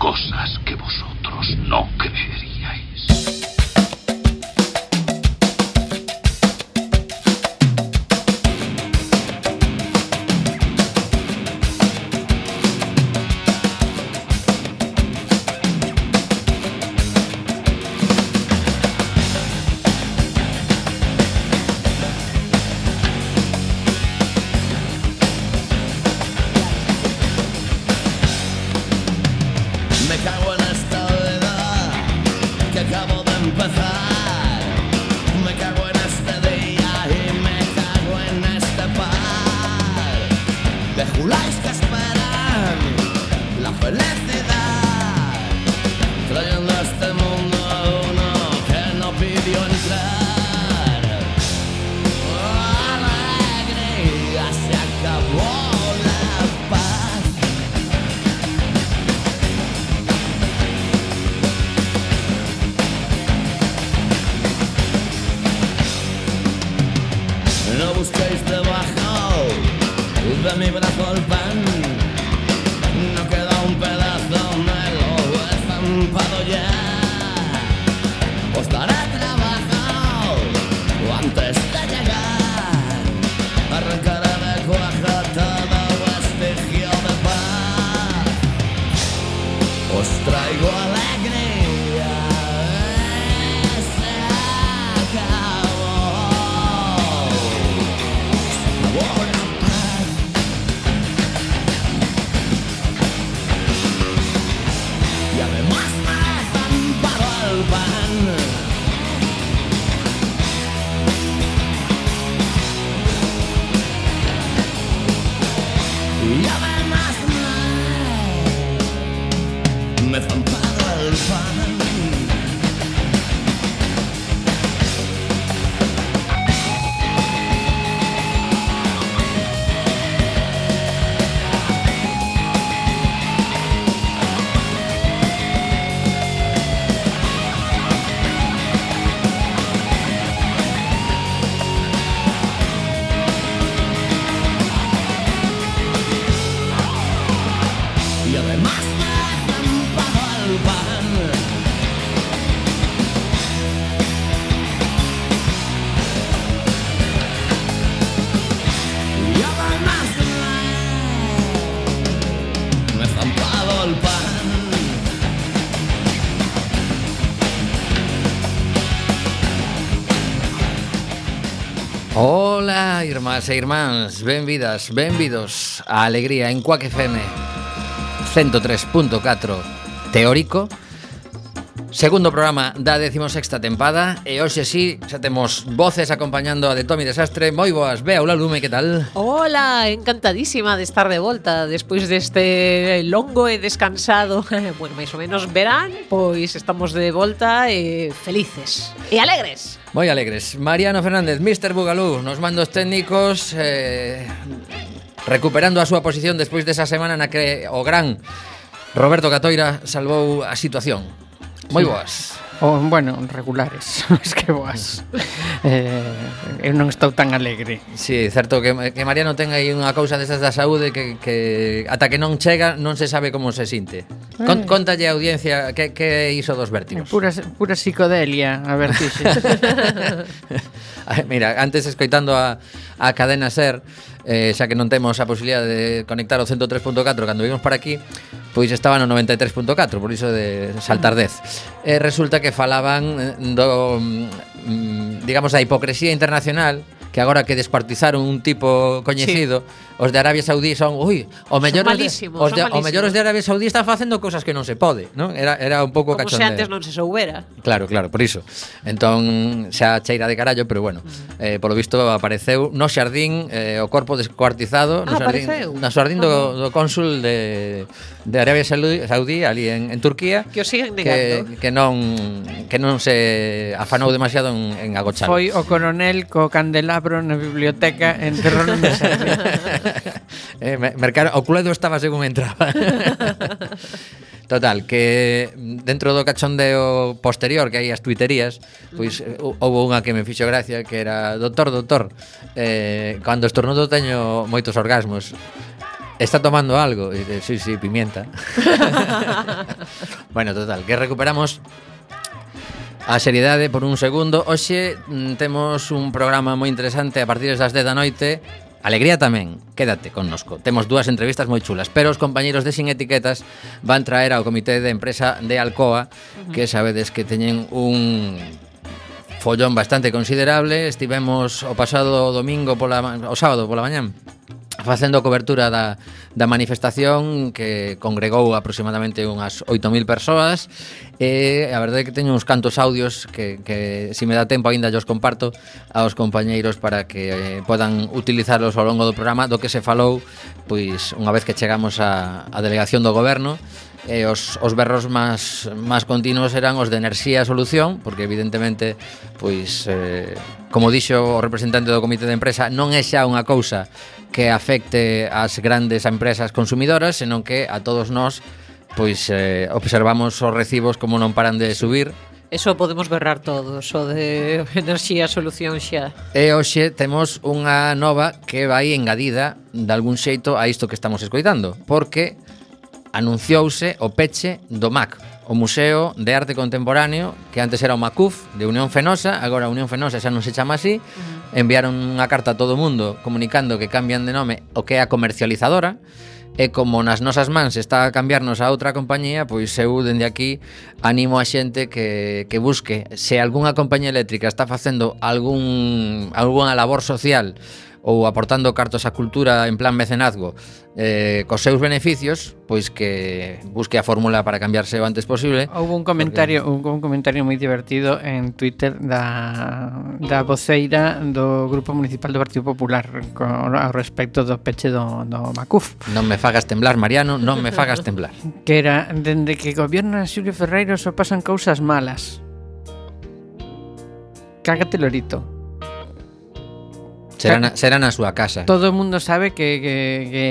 cosas que vosotros no creeríais. Christmas. Irmás e irmáns, benvidas, benvidos a Alegría en Cuac FM 103.4 Teórico Segundo programa da 16ª tempada e hoxe sí, xa temos voces acompañando a de Tomi Desastre. Moi boas, Bea Ola Lume, que tal? Hola, encantadísima de estar de volta despois deste longo e descansado, bueno, máis ou menos verán, pois estamos de volta e felices e alegres. Moi alegres. Mariano Fernández, Mr. Bugalú, nos mandos técnicos eh, recuperando a súa posición despois desa semana na que o gran Roberto Catoira salvou a situación. Moi boas. O, bueno, regulares, es que boas. eh, eu non estou tan alegre. Sí, certo que que Mariano ten aí unha cousa desas da saúde que que ata que non chega non se sabe como se sinte. Con, eh. Contalle a audiencia que que iso dos vértigos. Pura pura psicodelia, a ver tixe. Mira, antes escoitando a a cadena Ser, eh, xa que non temos a posibilidade de conectar o 103.4 cando vimos para aquí, pois estaba no 93.4, por iso de saltar 10. E resulta que falaban eh, do mm, digamos da hipocresía internacional, que agora que despartizaron un tipo coñecido sí Os de Arabia Saudí son, ui, o mellor son malísimos, os de, son o mellor os de Arabia Saudí están facendo cousas que non se pode, non? Era era un pouco Como cachondeo. Como se antes non se soubera. Claro, claro, por iso. Entón xa cheira de carallo, pero bueno, mm. eh polo visto apareceu no xardín eh, o corpo descuartizado no ah, xardín, apareceu. no xardín do, do cónsul de de Arabia Saudí ali en, en Turquía que o siguen negando que, que non que non se afanou demasiado en, en agochar foi o coronel co candelabro na biblioteca enterrou no xardín eh, mercar o Cluedo estaba según entraba. Total, que dentro do cachondeo posterior que hai as tuiterías, pois eh, houve unha que me fixo gracia que era, "Doctor, doctor, eh cando estornudo teño moitos orgasmos." Está tomando algo, e dice, sí, sí, pimienta. bueno, total, que recuperamos a seriedade por un segundo. Hoxe mm, temos un programa moi interesante a partir das 10 da noite Alegría tamén, quédate connosco. Temos dúas entrevistas moi chulas, pero os compañeiros de Sin Etiquetas van traer ao comité de empresa de Alcoa, que sabedes que teñen un follón bastante considerable. Estivemos o pasado domingo pola o sábado pola mañán facendo a cobertura da, da manifestación que congregou aproximadamente unhas 8.000 persoas e a verdade é que teño uns cantos audios que, que se me dá tempo aínda os comparto aos compañeiros para que eh, podan utilizarlos ao longo do programa. Do que se falou pois unha vez que chegamos á, á delegación do goberno e os, os berros máis máis continuos eran os de enerxía e solución, porque evidentemente pois eh, como dixo o representante do comité de empresa, non é xa unha cousa que afecte ás grandes empresas consumidoras, senón que a todos nós pois eh, observamos os recibos como non paran de subir Eso podemos berrar todos, o de enerxía solución xa. E hoxe temos unha nova que vai engadida de algún xeito a isto que estamos escoitando, porque anunciouse o peche do MAC, o Museo de Arte Contemporáneo, que antes era o MACUF de Unión Fenosa, agora a Unión Fenosa xa non se chama así, enviaron unha carta a todo o mundo comunicando que cambian de nome o que é a comercializadora, e como nas nosas mans está a cambiarnos a outra compañía, pois eu dende aquí animo a xente que, que busque. Se algunha compañía eléctrica está facendo algún, algunha labor social ou aportando cartos á cultura en plan mecenazgo eh, cos seus beneficios, pois que busque a fórmula para cambiarse o antes posible. Houve un comentario, porque... un, un comentario moi divertido en Twitter da, da voceira do Grupo Municipal do Partido Popular con, ao respecto do peche do, do Macuf. Non me fagas temblar, Mariano, non me fagas temblar. Que era, dende que gobierna Xulio Ferreiro só pasan cousas malas. Cágate lorito. Será na, será na súa casa. Todo o mundo sabe que que que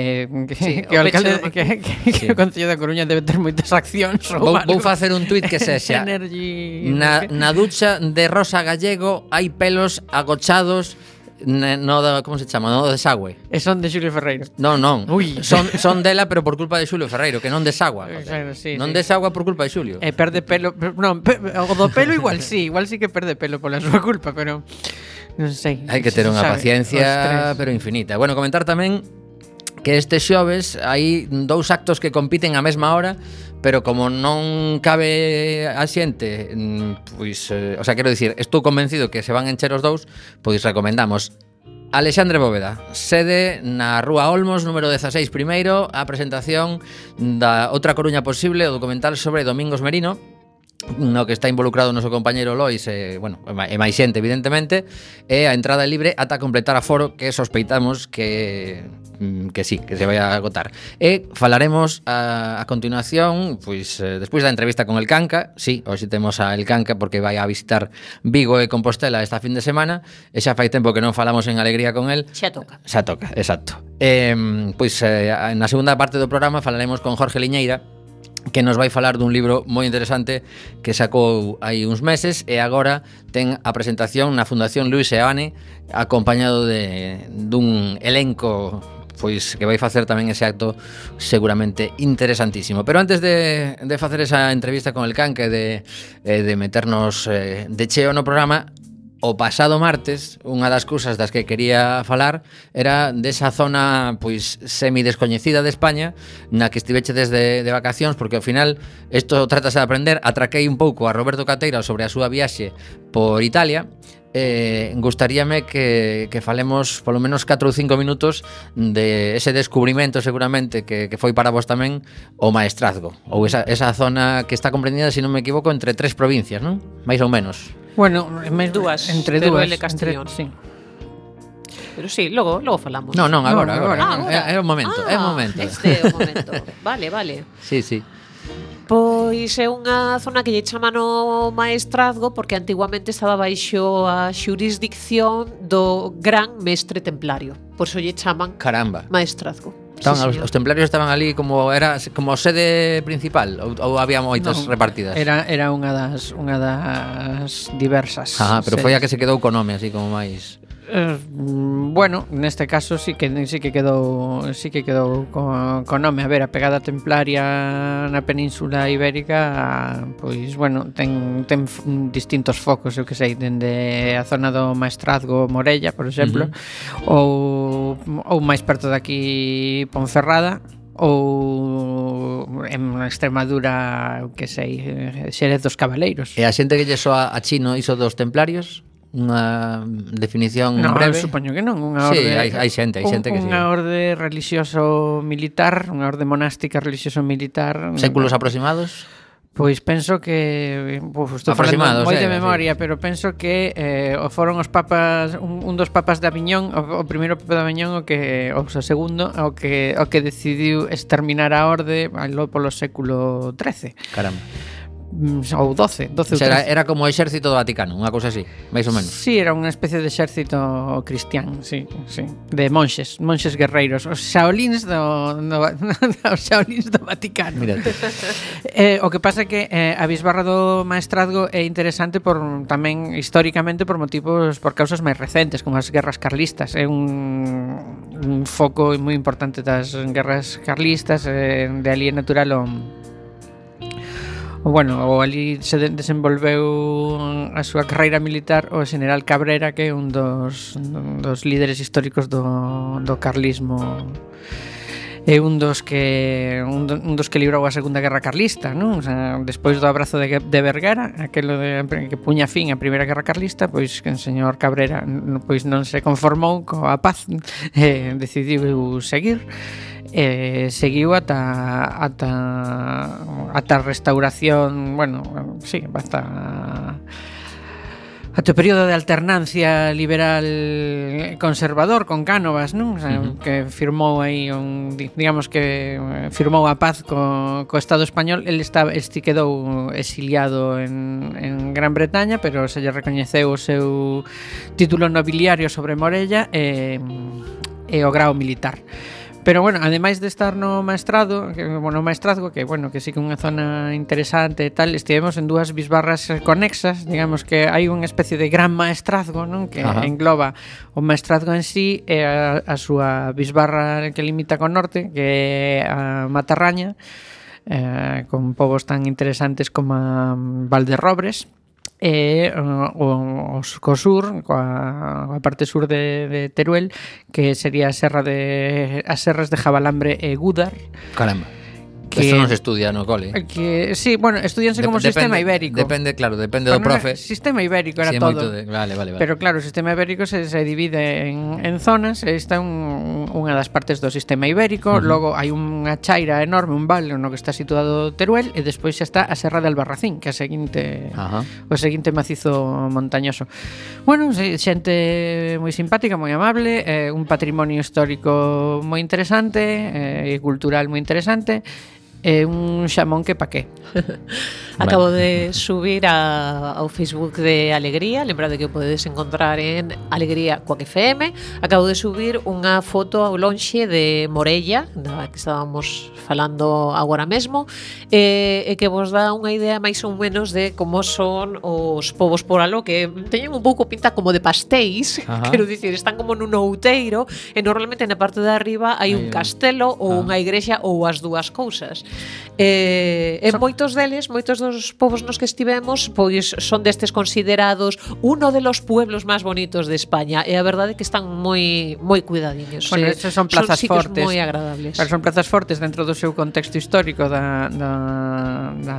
que, sí, que o, o alcalde do... que, que, sí. que o Concello da Coruña debe ter moitas accións ou vou, vou facer un tuit que sexa. Energy... Na na ducha de Rosa Gallego hai pelos agochados no da, como se chama, no desagüe. E son de Xulio Ferreiro. Non, non. Ui. Son, son dela, pero por culpa de Xulio Ferreiro, que non desagua. Eh, claro, sí, non sí. desagua por culpa de Xulio. E perde pelo, non, pe, o do pelo igual sí, igual sí que perde pelo pola súa culpa, pero non sei. Hai que ter unha paciencia, pero infinita. Bueno, comentar tamén que este xoves hai dous actos que compiten á mesma hora, pero como non cabe a xente, mm, pois, eh, o sea, quero dicir, estou convencido que se van encher os dous, pois recomendamos Alexandre Bóveda, sede na Rúa Olmos, número 16 primeiro, a presentación da Outra Coruña Posible, o documental sobre Domingos Merino, no que está involucrado o noso compañeiro Lois eh, e, bueno, e máis xente, evidentemente, e a entrada é libre ata completar a foro que sospeitamos que mm, que sí, que se vai a agotar. E falaremos a, a continuación, pois eh, despois da entrevista con el Canca, sí, hoxe temos a el Canca porque vai a visitar Vigo e Compostela esta fin de semana, e xa fai tempo que non falamos en alegría con el. Xa toca. Xa toca, exacto. E, pois eh, na segunda parte do programa falaremos con Jorge Liñeira, que nos vai falar dun libro moi interesante que sacou hai uns meses e agora ten a presentación na Fundación Luis Eane acompañado de dun elenco pois que vai facer tamén ese acto seguramente interesantísimo. Pero antes de, de facer esa entrevista con el canque de, eh, de meternos eh, de cheo no programa, O pasado martes, unha das cousas das que quería falar era desa zona pois semi descoñecida de España na que estiveche desde de vacacións porque ao final isto tratase de aprender. Atraquei un pouco a Roberto Cateira sobre a súa viaxe por Italia eh, gustaríame que, que falemos polo menos 4 ou 5 minutos de ese descubrimento seguramente que, que foi para vos tamén o maestrazgo ou esa, esa zona que está comprendida, se si non me equivoco, entre tres provincias, non? Mais ou menos. Bueno, máis dúas, entre dúas, Teruel e Castellón. Entre, sí. Pero sí, logo, logo falamos. No, non, agora, no, agora. agora. Ah, agora. É, é o momento, ah, é o ah, momento. Este é o momento. vale, vale. Sí, sí. Pois é unha zona que lle chaman o maestrazgo porque antiguamente estaba baixo a xurisdicción do gran mestre templario. Por iso lle chaman Caramba. maestrazgo. Estaban, sí, os, os templarios estaban ali como era como sede principal ou, ou había moitas non, repartidas. Era era unha das unha das diversas. Ah, pero foi a que se quedou co nome así como máis. Eh, bueno, neste caso sí que sí que quedou sí que quedou co, co nome, a ver, a pegada templaria na península ibérica, pois bueno, ten ten distintos focos, eu que sei, dende a zona do Maestrazgo, Morella, por exemplo, uh -huh. ou ou máis perto daqui Ponferrada, ou en Extremadura, que sei, eh, Xerez dos Cabaleiros. E a xente que lle soa a chino iso dos templarios? unha definición no, breve? Supoño que non, unha orde. Sí, hai, hai xente, hai xente un, que si. Unha orde religioso militar, unha orde monástica religioso militar. Séculos aproximados? Pois penso que uf, estou falando moi eh, de memoria, sí. pero penso que eh, foron os papas un, un dos papas de Aviñón, o, o primeiro papa de Aviñón o que o, o segundo, o que o que decidiu exterminar a orde aló polo século 13. Caramba. Mm, ou 12, 12 ou era, era como o exército do Vaticano, unha cousa así, máis ou menos. Sí, era unha especie de exército cristián, sí, sí, de monxes, monxes guerreiros, os Shaolins do, do os Shaolins do Vaticano. Mírate. eh, o que pasa é que eh, a bisbarra do maestrazgo é interesante por tamén históricamente por motivos por causas máis recentes, como as guerras carlistas, é un un foco moi importante das guerras carlistas, eh, de ali é natural o bueno, ou ali se desenvolveu a súa carreira militar o general Cabrera que é un dos, un dos líderes históricos do, do carlismo é un dos que un, do, un dos que librou a Segunda Guerra Carlista, non? O sea, despois do abrazo de, de Vergara, aquilo de, que puña fin a Primeira Guerra Carlista, pois que o señor Cabrera pois non se conformou coa paz, eh, decidiu seguir eh, seguiu ata ata ata a restauración, bueno, sí, ata, ata o período de alternancia liberal conservador con Cánovas, non? O sea, uh -huh. que firmou aí un digamos que firmou a paz co, co Estado español, el está este quedou exiliado en, en Gran Bretaña, pero se lle recoñeceu o seu título nobiliario sobre Morella e, e o grao militar. Pero bueno, ademais de estar no maestrado, que, bueno, maestrazgo, que bueno, que sí que é unha zona interesante e tal, estivemos en dúas bisbarras conexas, digamos que hai unha especie de gran maestrazgo, non? Que Ajá. engloba o maestrazgo en sí e a, a súa bisbarra que limita con norte, que é a Matarraña, eh, con povos tan interesantes como Valderrobres, e uh, os co sur, coa, a parte sur de, de Teruel, que sería a Serra de as Serras de Jabalambre e Gudar. Caramba Que, Eso non se estudia no cole. Que, sí, bueno, estudianse como depende, sistema ibérico. Depende, claro, depende pero do profe. Era, sistema ibérico era sí, todo. De, vale, vale, vale. Pero claro, o sistema ibérico se, se divide en, en zonas, esta é un, unha das partes do sistema ibérico, uh -huh. logo hai unha chaira enorme, un vale no que está situado Teruel, e despois xa está a Serra de Albarracín, que é a seguinte, Ajá. o seguinte macizo montañoso. Bueno, xente moi simpática, moi amable, eh, un patrimonio histórico moi interesante, eh, e cultural moi interesante, é un xamón que pa qué. Acabo de subir a, ao Facebook de Alegría, lembrade que o podedes encontrar en Alegría coa FM. Acabo de subir unha foto ao lonxe de Morella, da que estábamos falando agora mesmo, e, e que vos dá unha idea máis ou menos de como son os povos por aló, que teñen un pouco pinta como de pastéis, Ajá. quero dicir, están como nun outeiro, e normalmente na parte de arriba hai, hai un castelo ou ah. unha igrexa ou as dúas cousas. Eh, e moitos deles, moitos dos povos nos que estivemos, pois son destes considerados uno de los pueblos máis bonitos de España. E a verdade é que están moi moi cuidadiños. Bueno, eh, son plazas son fortes. moi agradables. Pero son plazas fortes dentro do seu contexto histórico da, da, da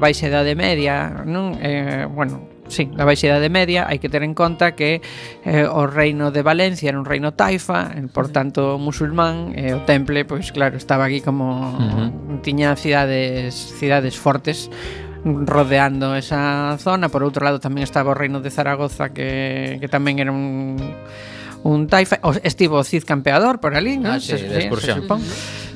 Baixa Idade Media, non? Eh, bueno, sí, a baixidade media, hai que ter en conta que eh, o reino de Valencia era un reino taifa, e, por tanto musulmán, e eh, o temple, pois claro, estaba aquí como uh -huh. tiña cidades cidades fortes rodeando esa zona. Por outro lado tamén estaba o reino de Zaragoza que que tamén era un un taifa, o, estivo o Cid Campeador por ali, non? Ah, sí, sí, sí, supón.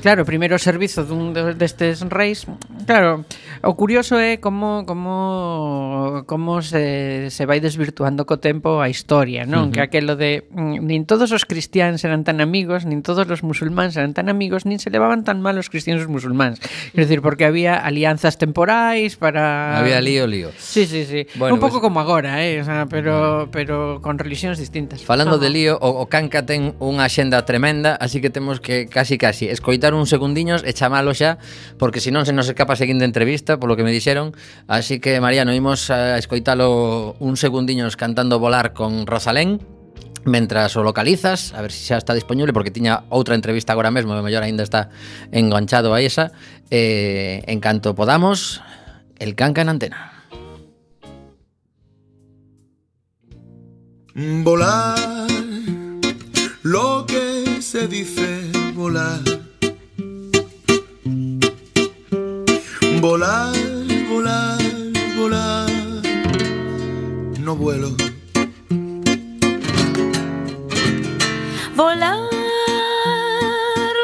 Claro, primeiro servizo dun destes reis. Claro, o curioso é como como como se, se vai desvirtuando co tempo a historia, non? Uh -huh. Que aquelo de mm, nin todos os cristiáns eran tan amigos, nin todos os musulmáns eran tan amigos, nin se levaban tan mal os cristiáns os musulmáns. Quer decir, porque había alianzas temporais para Había lío, lío. Sí, sí, sí. Bueno, Un pouco pues... como agora, eh, o sea, pero pero con religións distintas. Falando ah. de lío, o, o Canca ten unha axenda tremenda, así que temos que casi casi escoitar uns segundiños e chamalo xa, porque senón se nos escapa a seguinte entrevista, polo que me dixeron. Así que, Mariano, imos a escoitalo un segundiños cantando volar con Rosalén, mentras o localizas, a ver se xa está disponible, porque tiña outra entrevista agora mesmo, e mellor aínda está enganchado a esa. Eh, en canto podamos, el Canca en antena. Volar, lo que se dice volar. Volar, volar, volar. No vuelo. Volar,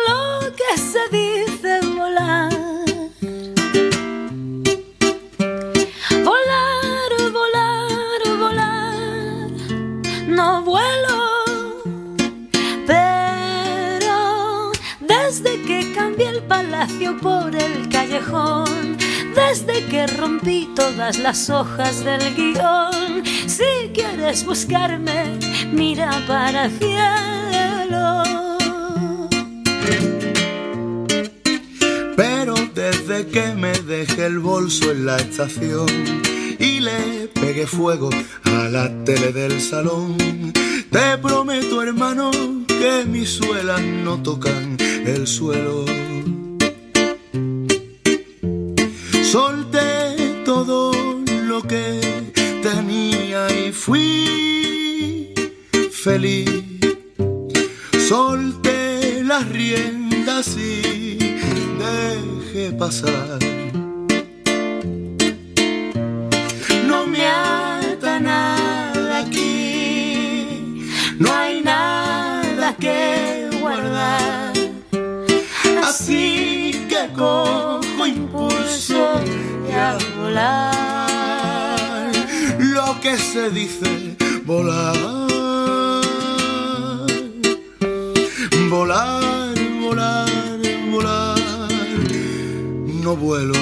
lo que se dice volar. Volar, volar, volar. No vuelo, pero desde que cambié el palacio por el callejón, desde que rompí todas las hojas del guion, si quieres buscarme, mira para el cielo. Pero desde que me dejé el bolso en la estación y le pegué fuego a la tele del salón, te prometo hermano que mis suelas no tocan el suelo. Lo que tenía y fui feliz. Solté las riendas y dejé pasar. No me ata nada aquí, no hay nada que guardar. Así que cojo impulso y a volar. Que se dice volar. Volar, volar, volar. No vuelo.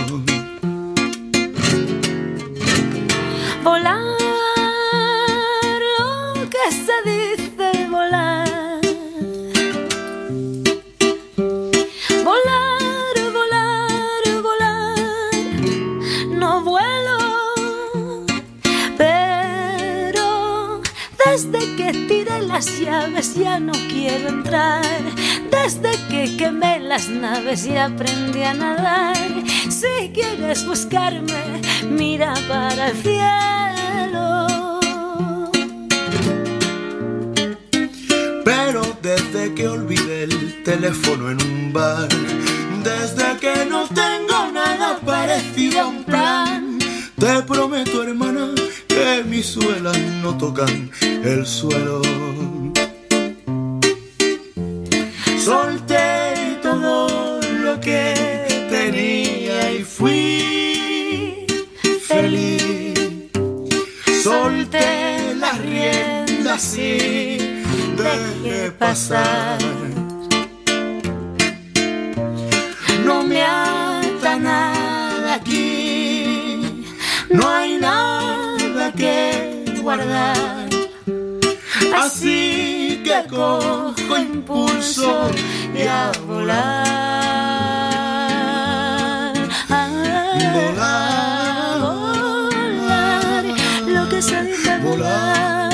Volar, las llaves ya no quiero entrar. Desde que quemé las naves y aprendí a nadar. Si quieres buscarme, mira para el cielo. Pero desde que olvidé el teléfono en un bar, desde que no tengo nada parecido a un plan, te prometo, hermana, que mis suelas no tocan el suelo. Solté todo lo que tenía y fui feliz. Solté las riendas y dejé pasar. No me ata nada aquí, no hay nada que guardar. Así que cojo impulso y a volar. Volar, volar, lo que se dice volar,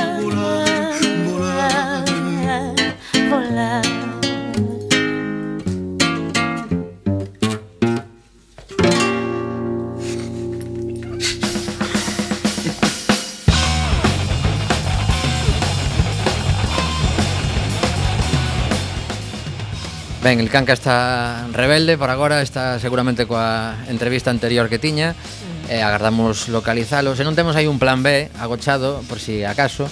Ben, el Canca está rebelde por agora, está seguramente coa entrevista anterior que tiña, mm. eh, agardamos localizalo. Se non temos aí un plan B agochado, por si acaso,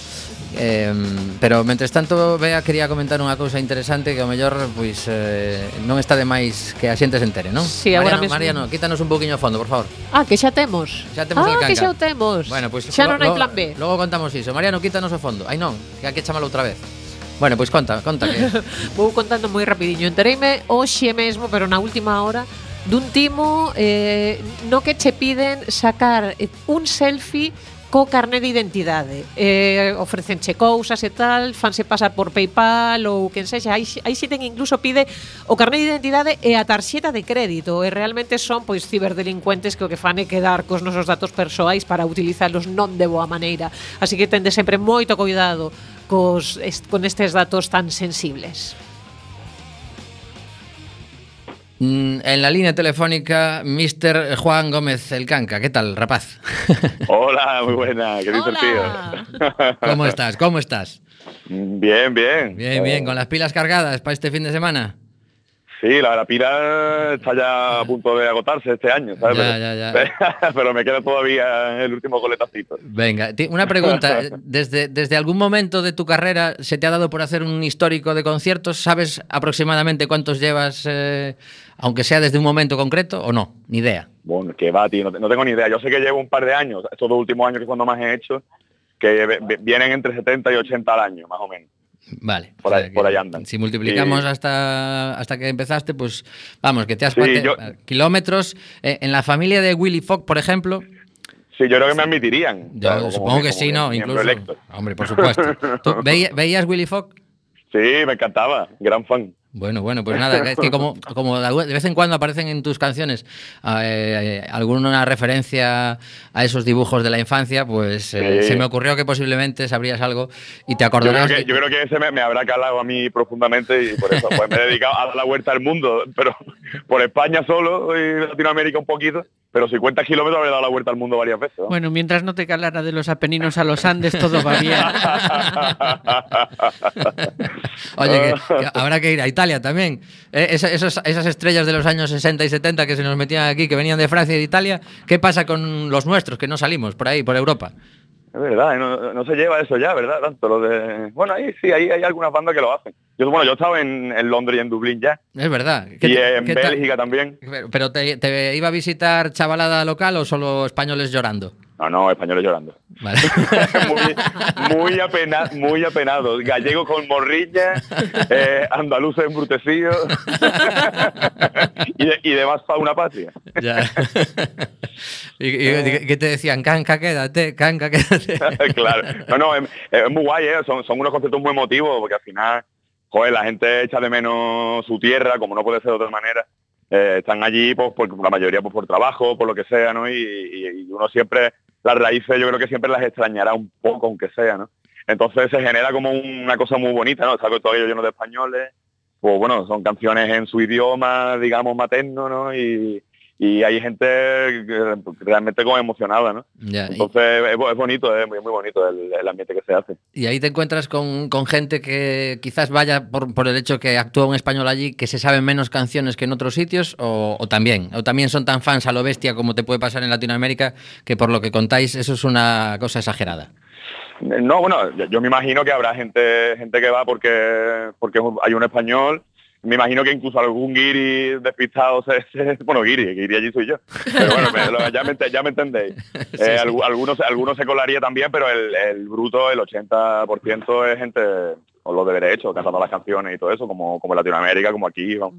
eh, pero mentres tanto Bea quería comentar unha cousa interesante que ao mellor pois eh, non está de máis que a xente se entere, non? Sí, agora Mariano, mesmo... Mariano, quítanos un poquinho o fondo, por favor. Ah, que xa temos. Xa temos ah, el Canca. que xa o temos. Bueno, pois xa non hai plan B. Logo contamos iso. Mariano, quítanos o fondo. Ai non, que hai que chamalo outra vez. Bueno, pois conta, conta que... Vou contando moi rapidiño. Entereime hoxe mesmo, pero na última hora, dun timo eh, no que che piden sacar eh, un selfie co carné de identidade. Eh, ofrecenche cousas e tal, fanse pasar por PayPal ou quen sexa, aí, aí xiten incluso pide o carné de identidade e a tarxeta de crédito, e realmente son pois ciberdelincuentes que o que fan é quedar cos nosos datos persoais para utilizarlos non de boa maneira. Así que tende sempre moito cuidado cos, est, con estes datos tan sensibles. Mm, en la línea telefónica Mr. Juan Gómez El Canca. ¿Qué tal, rapaz? Hola, muy buena, ¿qué Hola. tío? ¿Cómo estás? ¿Cómo estás? Bien, bien. Bien, bien, con las pilas cargadas para este fin de semana. Sí, la, la pila está ya a punto de agotarse este año, ¿sabes? Ya, pero, ya, ya. pero me queda todavía el último coletacito. Venga, una pregunta. Desde, desde algún momento de tu carrera se te ha dado por hacer un histórico de conciertos? ¿Sabes aproximadamente cuántos llevas, eh, aunque sea desde un momento concreto o no? Ni idea. Bueno, que va, tío, no, no tengo ni idea. Yo sé que llevo un par de años, estos dos últimos años que es cuando más he hecho, que vienen entre 70 y 80 al año, más o menos. Vale. Por ahí- por ahí andan. Si multiplicamos Y- hasta, hasta que empezaste, pues vamos, que te has Sí, yo- kilómetros. Eh, en la familia de Willy Fogg, por ejemplo, Sí, yo creo que me admitirían. yo o supongo que sí, ¿no? Incluso. electo. Hombre, por supuesto. ¿Tú veía- ¿Veías Willy Fogg? Sí, me encantaba, gran fan. Bueno, bueno, pues nada, es que como, como de vez en cuando aparecen en tus canciones eh, alguna referencia a esos dibujos de la infancia, pues eh, Sí. se me ocurrió que posiblemente sabrías algo y te Yo creo, acordarás. que, yo creo que ese me, me habrá calado a mí profundamente y por eso pues me he dedicado a dar la vuelta al mundo, pero por España solo y Latinoamérica un poquito, pero 50 kilómetros habré dado la vuelta al mundo varias veces. ¿no? Bueno, mientras no te calara de los Apeninos a los Andes, todo va bien. Oye, que, que habrá que ir a Italia también. Eh, esa- esos- esas estrellas de los años 60 y 70 que se nos metían aquí, que venían de Francia y de Italia, ¿qué pasa con los nuestros que no salimos por ahí, por Europa? Es verdad, no, no se lleva eso ya, ¿verdad? Tanto lo de... Bueno, ahí sí, ahí hay algunas bandas que lo hacen. Yo, bueno, yo he estado en, en Londres y en Dublín ya, Es verdad. ¿Qué y te- en? Bélgica también. Pero- Pero te, te iba a visitar chavalada local o solo españoles llorando? No, no, españoles llorando. Vale. muy, muy, apena- muy apenados. Gallegos con morrilla, eh, andaluces embrutecidos y, de- y demás para una patria. Ya. ¿Y, y qué te decían? Canca, quédate, canca, quédate. claro. No, no, es, es muy guay, ¿eh? son, son unos conceptos muy emotivos porque al final, joder, la gente echa de menos su tierra, como no puede ser de otra manera. Eh, están allí, pues, por, la mayoría pues, por trabajo, por lo que sea, ¿no? Y uno siempre, las raíces yo creo que siempre las extrañará un poco, aunque sea, ¿no? Entonces se genera como una cosa muy bonita, ¿no? Está todo ello lleno de españoles, pues bueno, son canciones en su idioma, digamos, materno, ¿no? Y hay gente realmente como emocionada, ¿no? Ya, y, Entonces es, bo- es bonito, es muy, muy bonito el, el ambiente que se hace. y ahí te encuentras con, con gente que quizás vaya por, por el hecho que actúa un español allí, que se saben menos canciones que en otros sitios, o, o también, o también son tan fans a lo bestia como te puede pasar en Latinoamérica, que por lo que contáis eso es una cosa exagerada. No, bueno, yo me imagino que habrá gente gente que va porque porque hay un español. Me imagino que incluso algún guiri despistado se, se- bueno guiri, guiri allí soy yo. Pero bueno, me- lo- ya, me, ent- ya me entendéis. Eh, algu- algunos algunos se colaría también, pero el, el bruto, el 80% es gente con lo de derecho, cantando las canciones y todo eso, como como en Latinoamérica, como aquí. vamos.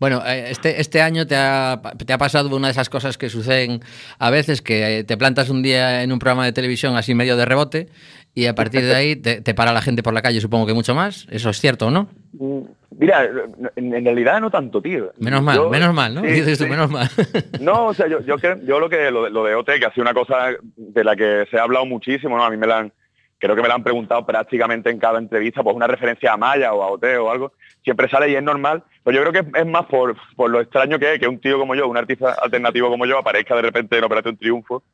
Bueno, eh, este, este año te ha, te ha pasado una de esas cosas que suceden a veces, que eh, te plantas un día en un programa de televisión así medio de rebote y a partir de ahí te, te para la gente por la calle, supongo que mucho más. ¿Eso es cierto o no? Mm, Mira, en, realidad no tanto, tío. Menos mal, Yo- menos mal, ¿no? sí, Dices tú, sí. menos mal. No, o sea, yo, yo, creo- yo lo que lo, de- lo de OT, que ha sido una cosa de la que se ha hablado muchísimo, ¿no? A mí me la han, creo que me la han preguntado prácticamente en cada entrevista, pues una referencia a Maya o a OT o algo, siempre sale y es normal, pero yo creo que es más por, por lo extraño que es que un tío como yo, un artista alternativo como yo, aparezca de repente en Operación Triunfo.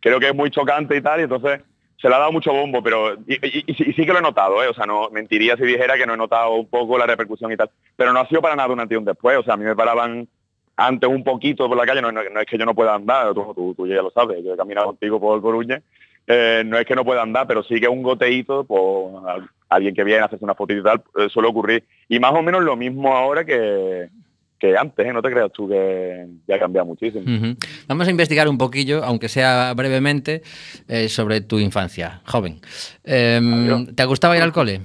Creo que es muy chocante y tal, y entonces se le ha dado mucho bombo, pero sí- que lo he notado, ¿eh? o sea, no mentiría si dijera que no he notado un poco la repercusión y tal, pero no ha sido para nada un antes y un después, o sea, a mí me paraban antes un poquito por la calle, no, es que yo no pueda andar, tú, ya lo sabes, yo he caminado contigo por Coruña eh, no es que no pueda andar, pero sí que un goteíto, pues alguien que viene a hacerse una fotito y tal, eh, suele ocurrir. Y más o menos lo mismo ahora que, que antes, ¿eh? no te creas tú que ya ha cambiado muchísimo. Vamos a investigar un poquillo, aunque sea brevemente, eh, sobre tu infancia, joven. Adiós. ¿Te gustaba ir al cole?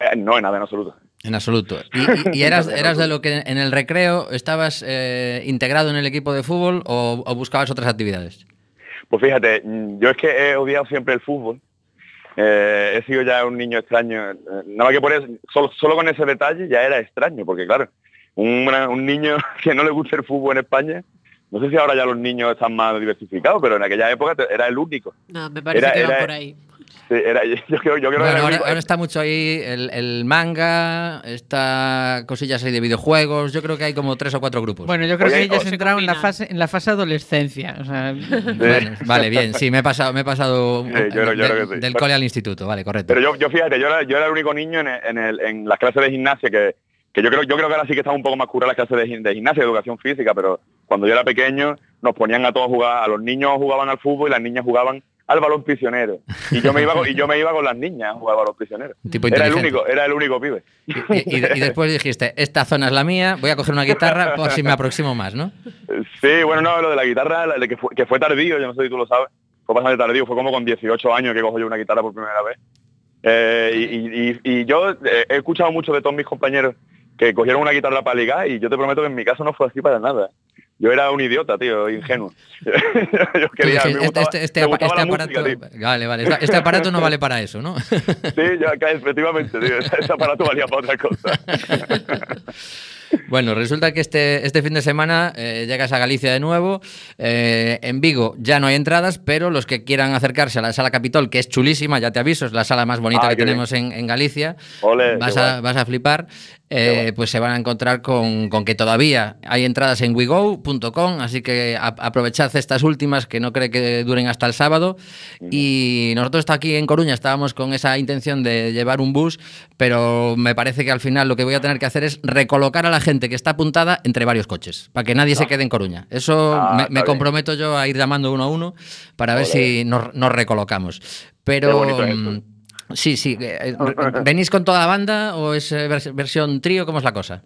Eh, no, en nada en absoluto. En absoluto. ¿Y, y- y eras, eras de lo que en el recreo estabas eh, integrado en el equipo de fútbol o, o buscabas otras actividades? Pues fíjate, mm, yo es que he odiado siempre el fútbol. Eh, he sido ya un niño extraño. Eh, Nada más que por eso, solo, solo con ese detalle ya era extraño, porque claro, un, un niño que no le gusta el fútbol en España, no sé si ahora ya los niños están más diversificados, pero en aquella época era el único. No, me parece Era- que era- por ahí. Sí, era, yo, creo, yo creo Bueno, ahora, está mucho ahí el, el manga, está cosillas ahí de videojuegos. Yo creo que hay como tres o cuatro grupos. Bueno, yo creo Oye, que se entrado en la fase en la fase adolescencia, o sea, Bueno, vale, bien. Sí, me he pasado, me he pasado Sí, yo creo- yo de- creo que sí. del Pero- cole al instituto. Vale, correcto. Pero yo, yo fíjate, yo era, yo era el único niño en, el- en, el- en las clases de gimnasia que, que yo creo yo creo que ahora sí que están un poco más curadas las clases de, gim- de gimnasia, de educación física, pero cuando yo era pequeño nos ponían a todos a jugar, a los niños jugaban al fútbol y las niñas jugaban al balón prisionero. Y yo me iba con, y yo me iba con las niñas a jugar al balón prisionero. Tipo Era el único, era el único pibe. Y, y- y después dijiste, esta zona es la mía, voy a coger una guitarra por si me aproximo más, ¿no? Sí, bueno, no, lo de la guitarra, la de que, fue, que fue tardío, yo no sé si tú lo sabes, fue bastante tardío, fue como con 18 años que cojo yo una guitarra por primera vez. Eh, y, yo he escuchado mucho de todos mis compañeros que cogieron una guitarra para ligar y yo te prometo que en mi caso no fue así para nada. Yo era un idiota, tío, ingenuo. yo quería, me este, gustaba- este- este me este aparato, música, vale, vale, esta- este aparato no vale para eso, ¿no? Sí, yo acá, efectivamente, tío, ese aparato valía para otra cosa. Bueno, resulta que este, este fin de semana eh, llegas a Galicia de nuevo. Eh, en Vigo ya no hay entradas, pero los que quieran acercarse a la sala Capitol, que es chulísima, ya te aviso, es la sala más bonita Ah, que tenemos en, en Galicia, vas, a, vas a flipar. Eh, pues se van a encontrar con, con que todavía hay entradas en wego.com, así que a- aprovechad estas últimas que no cree que duren hasta el sábado. Y nosotros está aquí en Coruña estábamos con esa intención de llevar un bus, pero me parece que al final lo que voy a tener que hacer es recolocar a la gente que está apuntada entre varios coches, para que nadie se quede en Coruña. Eso Ah, me, comprometo yo a ir llamando uno a uno para ver si nos, nos recolocamos. Pero... Sí, sí. eh, re- ¿Venís con toda la banda o es eh, vers- versión trío? ¿Cómo es la cosa?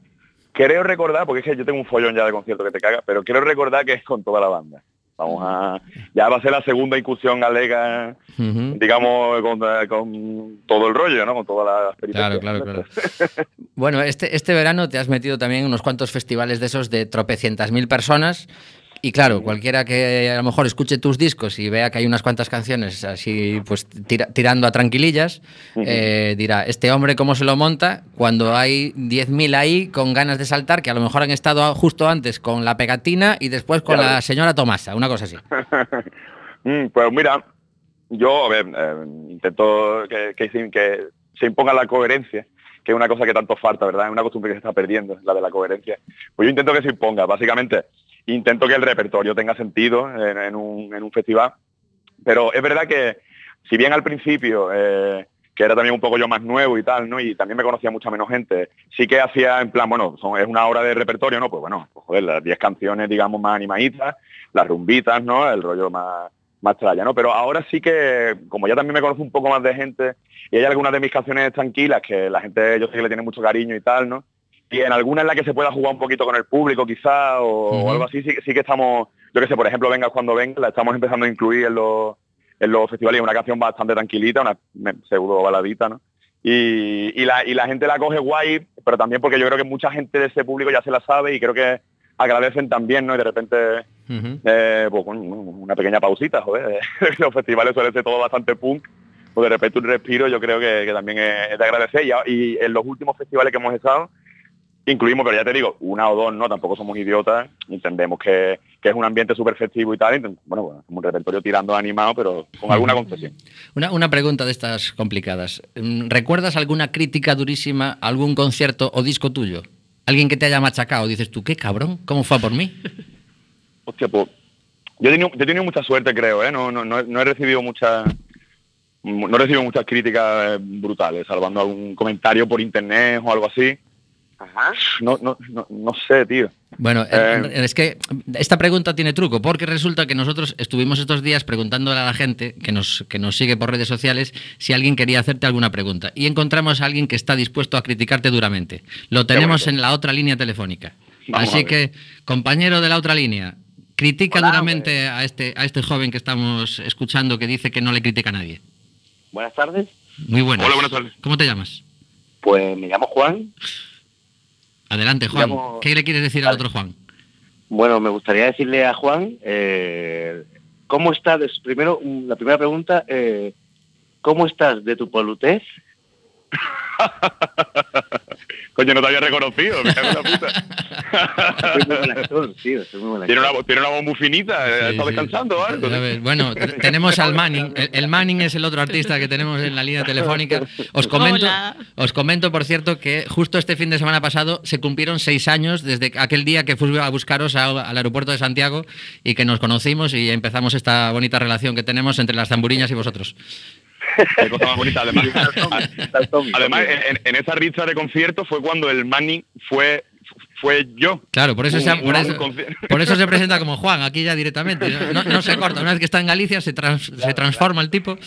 Creo recordar, porque es que yo tengo un follón ya de concierto que te caga, pero quiero recordar que es con toda la banda. Vamos a... Ya va a ser la segunda incursión Ujú. digamos, con, con todo el rollo, ¿no? Con todas las Claro, claro, claro. Bueno, este, este verano te has metido también en unos cuantos festivales de esos de tropecientas mil personas. Y claro, cualquiera que a lo mejor escuche tus discos y vea que hay unas cuantas canciones así, pues tira- tirando a tranquilillas, eh, dirá, este hombre cómo se lo monta cuando hay 10.000 ahí con ganas de saltar, que a lo mejor han estado justo antes con la pegatina y después con la señora Tomasa, una cosa así. Mm, pues mira, yo, a ver, eh, intento que, que se imponga la coherencia, que es una cosa que tanto falta, ¿verdad? Es una costumbre que se está perdiendo, la de la coherencia. Pues yo intento que se imponga, básicamente. Intento que el repertorio tenga sentido en, un, en un festival. Pero es verdad que, si bien al principio, eh, que era también un poco yo más nuevo y tal, ¿no? Y también me conocía mucha menos gente, sí que hacía en plan, bueno, son, es una hora de repertorio, ¿no? Pues bueno, pues joder, las 10 canciones, digamos, más animaditas, las rumbitas, ¿no? El rollo más, más tralla, ¿no? Pero ahora sí que, como ya también me conoce un poco más de gente, y hay algunas de mis canciones tranquilas que la gente, yo sé que le tiene mucho cariño y tal, ¿no? Y en alguna en la que se pueda jugar un poquito con el público quizá o, algo así, sí, que- sí que estamos, yo que sé, por ejemplo, Venga cuando venga, la estamos empezando a incluir en los, en los festivales, es una canción bastante tranquilita, una pseudo baladita, ¿no? Y, y la, y la gente la coge guay, pero también porque yo creo que mucha gente de ese público ya se la sabe y creo que agradecen también, ¿no? Y de repente eh, pues una pequeña pausita, joder. Los festivales suelen ser todo bastante punk. Pues de repente un respiro yo creo que, que también es, de agradecer. Y en los últimos festivales que hemos estado, incluimos, pero ya te digo, una o dos, ¿no? Tampoco somos idiotas. Entendemos que, que es un ambiente súper festivo y tal. Bueno, bueno, como un repertorio tirando animado, pero con alguna concesión. Una, una pregunta de estas complicadas. Mm, ¿Recuerdas alguna crítica durísima a algún concierto o disco tuyo? Alguien que te haya machacado, dices tú, qué cabrón, ¿cómo fue a por mí? Hostia, pues yo he tenido, yo he tenido mucha suerte, creo, ¿eh? No, no, no, he- no he recibido muchas no he recibido muchas críticas brutales, salvando algún comentario por internet o algo así. No, no, no, no sé, tío. Bueno, Eh. es que esta pregunta tiene truco, porque resulta que nosotros estuvimos estos días preguntándole a la gente que nos, que nos sigue por redes sociales si alguien quería hacerte alguna pregunta. Y encontramos a alguien que está dispuesto a criticarte duramente. Lo tenemos en la otra línea telefónica. Vamos Así que, compañero de la otra línea, critica Hola, duramente a este, a este joven que estamos escuchando que dice que no le critica a nadie. Buenas tardes. Muy buenas. Hola, buenas tardes. ¿Cómo te llamas? Pues me llamo Juan. Adelante, Juan. ¿Qué le quieres decir al otro Juan? Bueno, me gustaría decirle a Juan, eh, ¿cómo estás? Primero, la primera pregunta, eh, ¿cómo estás de tu polutez? Coño, no te había reconocido, me cago en la puta. Soy muy buen actor, tío, soy muy buen Tiene una, voz- tiene una voz muy finita, eh, Sí, ¿está sí. descansando o algo? Bueno, te- tenemos al Manning. El, el Manning es el otro artista que tenemos en la línea telefónica. Os comento, Hola. os comento, por cierto, que justo este fin de semana pasado se cumplieron seis años desde aquel día que fui a buscaros a- al aeropuerto de Santiago y que nos conocimos y empezamos esta bonita relación que tenemos entre las tamburiñas y vosotros. Qué cosa más bonita. Además, además en, en esa richa de concierto fue cuando el Manning fue, fue yo. Claro, por eso, se, por, eso, por eso se presenta como Juan aquí ya directamente. No, no se corta. Una vez que está en Galicia se, trans- se transforma el tipo.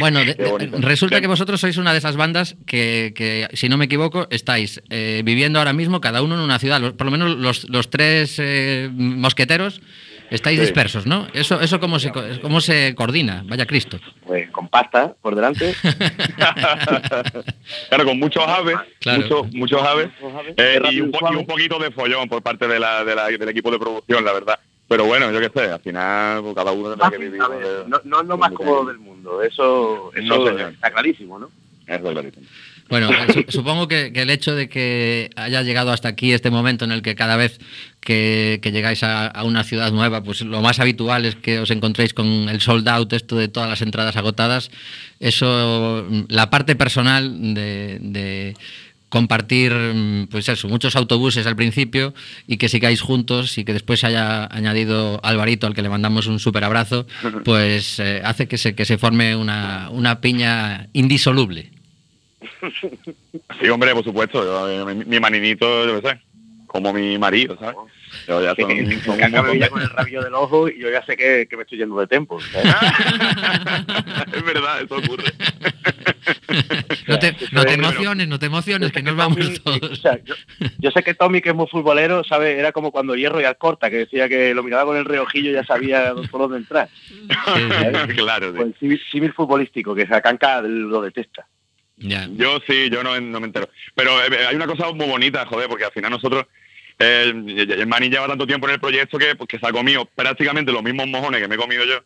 Bueno, de- de- resulta que vosotros sois una de esas bandas que, que, si no me equivoco, estáis eh, viviendo ahora mismo cada uno en una ciudad. Por lo menos los, los tres eh, mosqueteros estáis Sí. dispersos, ¿no? Eso, eso cómo, se, co- cómo se coordina, vaya Cristo. Pues con pasta por delante. claro, con muchos aves, Claro. muchos, muchos aves, eh, y, un y poquito de follón por parte de la, de la- del equipo de producción, la verdad. Pero bueno, yo qué sé, al final pues, cada uno tendrá que vivir. A ver, de- no, no es lo más cómodo del mundo, eso, eso No, señor. está clarísimo, ¿no? Eso es clarísimo. Bueno, su- supongo que, que el hecho de que haya llegado hasta aquí este momento en el que cada vez que, que llegáis a, a una ciudad nueva, pues lo más habitual es que os encontréis con el sold out, esto de todas las entradas agotadas. Eso, la parte personal de, de compartir, mm, pues eso, muchos autobuses al principio y que sigáis juntos y que después haya añadido Alvarito, al que le mandamos un súper abrazo, pues eh, hace que se, que se forme una, una piña indisoluble. Sí, hombre, por supuesto. yo, eh, mi, mi maninito, yo qué sé, como mi marido, ¿sabes? Yo ya Que, son- que, son que un ya con el rabillo del ojo y yo ya sé que, que me estoy yendo de. ¿sabes? es verdad, eso ocurre. No te, no te emociones, no te emociones, que nos vamos Tommy, o todos. sea, yo, yo sé que Tommy, que es muy futbolero, sabe, era como cuando Hierro y Alcorta, que decía que lo miraba con el reojillo y ya sabía por dónde entrar. claro, sí. Pues el símil futbolístico, que Sacanca lo detesta. Yo sí, yo no, no me entero. Pero eh, hay una cosa muy bonita, joder, porque al final nosotros, eh, el Mani lleva tanto tiempo en el proyecto que, pues, que se ha comido prácticamente los mismos mojones que me he comido yo,